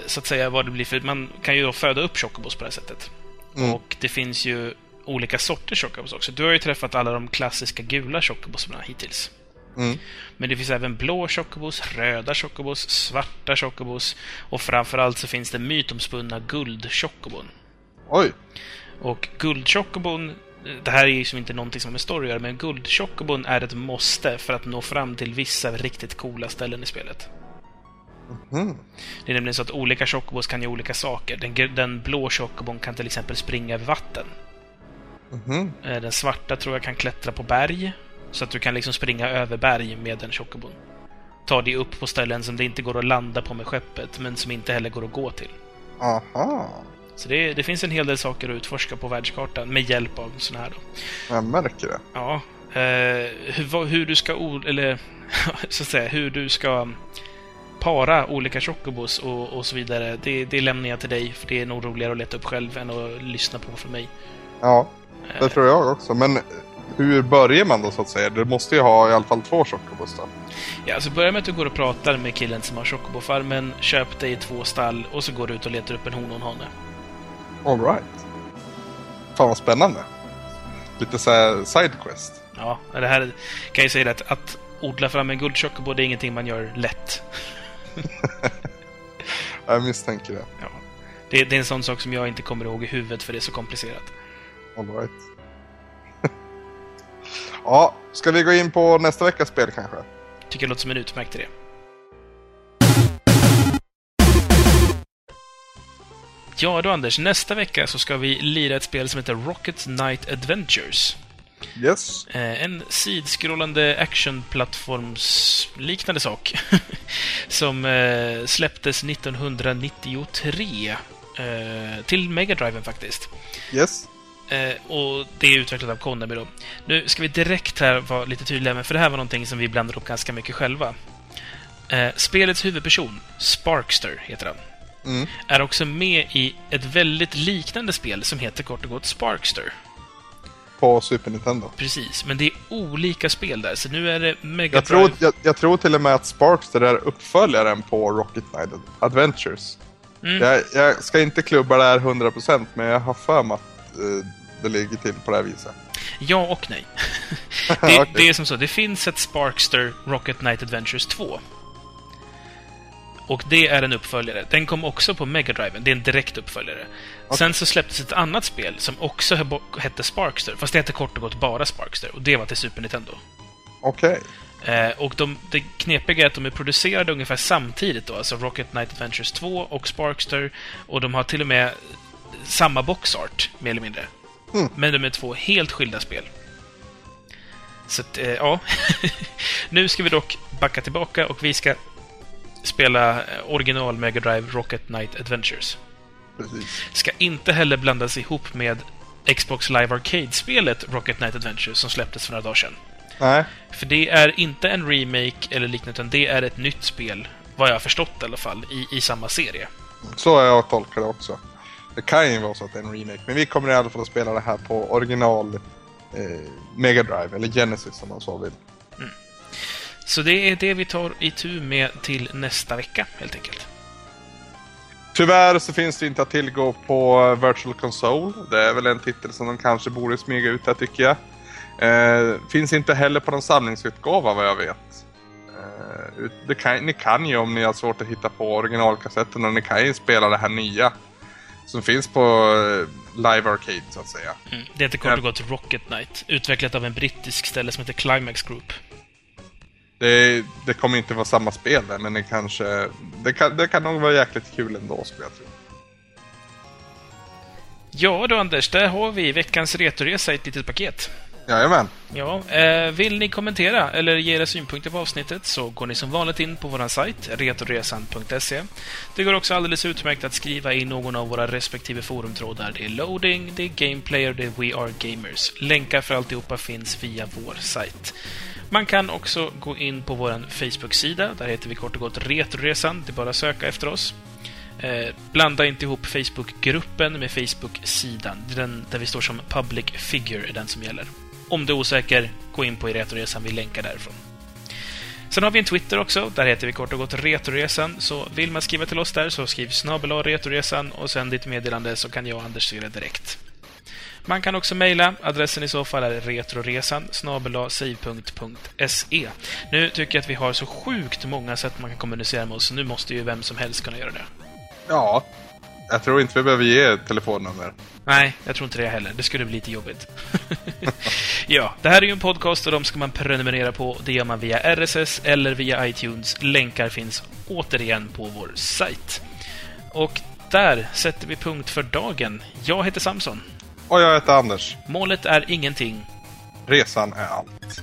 så att säga vad det blir för... Man kan ju då föda upp chocobos på det här sättet. Mm. Och det finns ju olika sorters chocobos också. Du har ju träffat alla de klassiska gula chocobosarna hittills. Mm. Men det finns även blå chocobos, röda chocobos, svarta chocobos och framförallt så finns det mytomspunna guldchocobon. Oj. Och guldchocobon, det här är ju som inte någonting som har med story att göra, men guldchocobon är ett måste för att nå fram till vissa riktigt coola ställen i spelet. Mm. Det är nämligen så att olika chocobos kan göra olika saker. Den, den blå chocobon kan till exempel springa över vatten. Eh, Den svarta tror jag kan klättra på berg. Så att du kan liksom springa över berg med den chocobon. Ta dig upp på ställen som det inte går att landa på med skeppet, men som inte heller går att gå till. Aha. Så det, det finns en hel del saker att utforska på världskartan med hjälp av sådana här då. Jag märker det. Ja. Eh, hur, hur du ska... Eller, *laughs* så att säga, hur du ska para olika chocobos och, och så vidare. Det, det lämnar jag till dig, för det är nog roligare att leta upp själv än att lyssna på från mig. Ja, det Eh, tror jag också. Men hur börjar man då så att säga? Du måste ju ha i alla fall två chocobos då. Ja, alltså börja med att du går och pratar med killen som har chocobofarmen, köp dig två stall och så går du ut och letar upp en hona och en hane. Alright. Fan vad spännande. Lite såhär sidequest. Ja, det här kan jag ju säga det att, att odla fram en guldchocobo, det är ingenting man gör lätt. *laughs* Jag misstänker det. Ja. Det, det är en sån sak som jag inte kommer ihåg i huvudet för det är så komplicerat. Alright. Ja, ska vi gå in på nästa veckas spel kanske? Tycker det låter som en utmärkt idé. Ja då Anders, nästa vecka så ska vi lira ett spel som heter Rocket Knight Adventures. Yes. Eh, en sidskrollande actionplattformsliknande sak. *laughs* som eh, släpptes 1993. Eh, till Mega Driven faktiskt. Yes. Eh, och det är utvecklat av Konami då. Nu ska vi direkt här vara lite tydliga med, för det här var någonting som vi blandade upp ganska mycket själva. Eh, spelets huvudperson, Sparkster heter han, Mm. är också med i ett väldigt liknande spel som heter kort och gott Sparkster. på Super Nintendo. Precis, men det är olika spel där. Så nu är det Mega Jag tror, jag, jag tror till och med att Sparkster är uppföljaren på Rocket Knight Adventures. Mm. Jag, jag ska inte klubba det här 100% men jag har för mig att eh, det ligger till på det här viset. Ja och nej. *laughs* det, Okej. det är som så, det finns ett Sparkster Rocket Knight Adventures 2. Och det är en uppföljare. Den kom också på Mega Drive. Det är en direkt uppföljare. Sen så släpptes ett annat spel som också he- hette Sparkster, fast det hette kort och gott bara Sparkster. Och det var till Super Nintendo. Okej. Eh, och de, det knepiga är att de är producerade ungefär samtidigt då, alltså Rocket Knight Adventures 2 och Sparkster. Och de har till och med samma boxart, mer eller mindre. Mm. Men de är två helt skilda spel. Så att, eh, ja. *laughs* nu ska vi dock backa tillbaka och vi ska spela original Mega Drive Rocket Knight Adventures. Precis. Ska inte heller blandas ihop med Xbox Live Arcade-spelet Rocket Knight Adventures som släpptes för några dagar sedan. Nej. För det är inte en remake eller liknande, utan det är ett nytt spel, vad jag har förstått i alla fall, i, i samma serie. Så har jag tolkat det också. Det kan ju vara så att det är en remake, men vi kommer i alla fall att spela det här på original eh, Mega Drive, eller Genesis om man så vill. Så det är det vi tar itu med till nästa vecka, helt enkelt. Tyvärr så finns det inte att tillgå på Virtual Console. Det är väl en titel som de kanske borde smyga ut här tycker jag. Eh, finns inte heller på någon samlingsutgåva vad jag vet. Eh, kan, ni kan ju om ni har svårt att hitta på originalkassetten och ni kan ju spela det här nya. Som finns på eh, Live Arcade så att säga. Mm. Det heter kort och gott Rocket Knight, utvecklat av en brittisk ställe som heter Climax Group. Det, det kommer inte vara samma spel där, men det kanske... Det kan, det kan nog vara jäkligt kul ändå skulle jag tro. Ja då Anders, där har vi veckans retoresa i ett litet paket. Jajamän. Ja, eh, vill ni kommentera eller ge era synpunkter på avsnittet så går ni som vanligt in på vår sajt, retoresan.se. Det går också alldeles utmärkt att skriva i någon av våra respektive forumtrådar. Det är loading, det är gameplayer, det är We Are Gamers. Länkar för alltihopa finns via vår sajt. Man kan också gå in på vår Facebook-sida. Där heter vi kort och gott Retroresan. Det är bara att söka efter oss. Eh, blanda inte ihop Facebook-gruppen med Facebook-sidan. Det är Den där vi står som public figure är den som gäller. Om du är osäker, gå in på i Retoresan. Vi länkar därifrån. Sen har vi en Twitter också. Där heter vi kort och gott Retoresan. Så vill man skriva till oss där så skriv snabel Retoresan och sen ditt meddelande så kan jag och Anders se det direkt. Man kan också mejla. Adressen i så fall är retroresan save.se. Nu tycker jag att vi har så sjukt många sätt man kan kommunicera med oss, så nu måste ju vem som helst kunna göra det. Ja. Jag tror inte vi behöver ge telefonnummer. Nej, jag tror inte det heller. Det skulle bli lite jobbigt. *laughs* ja, det här är ju en podcast och de ska man prenumerera på. Det gör man via RSS eller via iTunes. Länkar finns återigen på vår sajt. Och där sätter vi punkt för dagen. Jag heter Samson. Och jag heter Anders. Målet är ingenting. Resan är allt.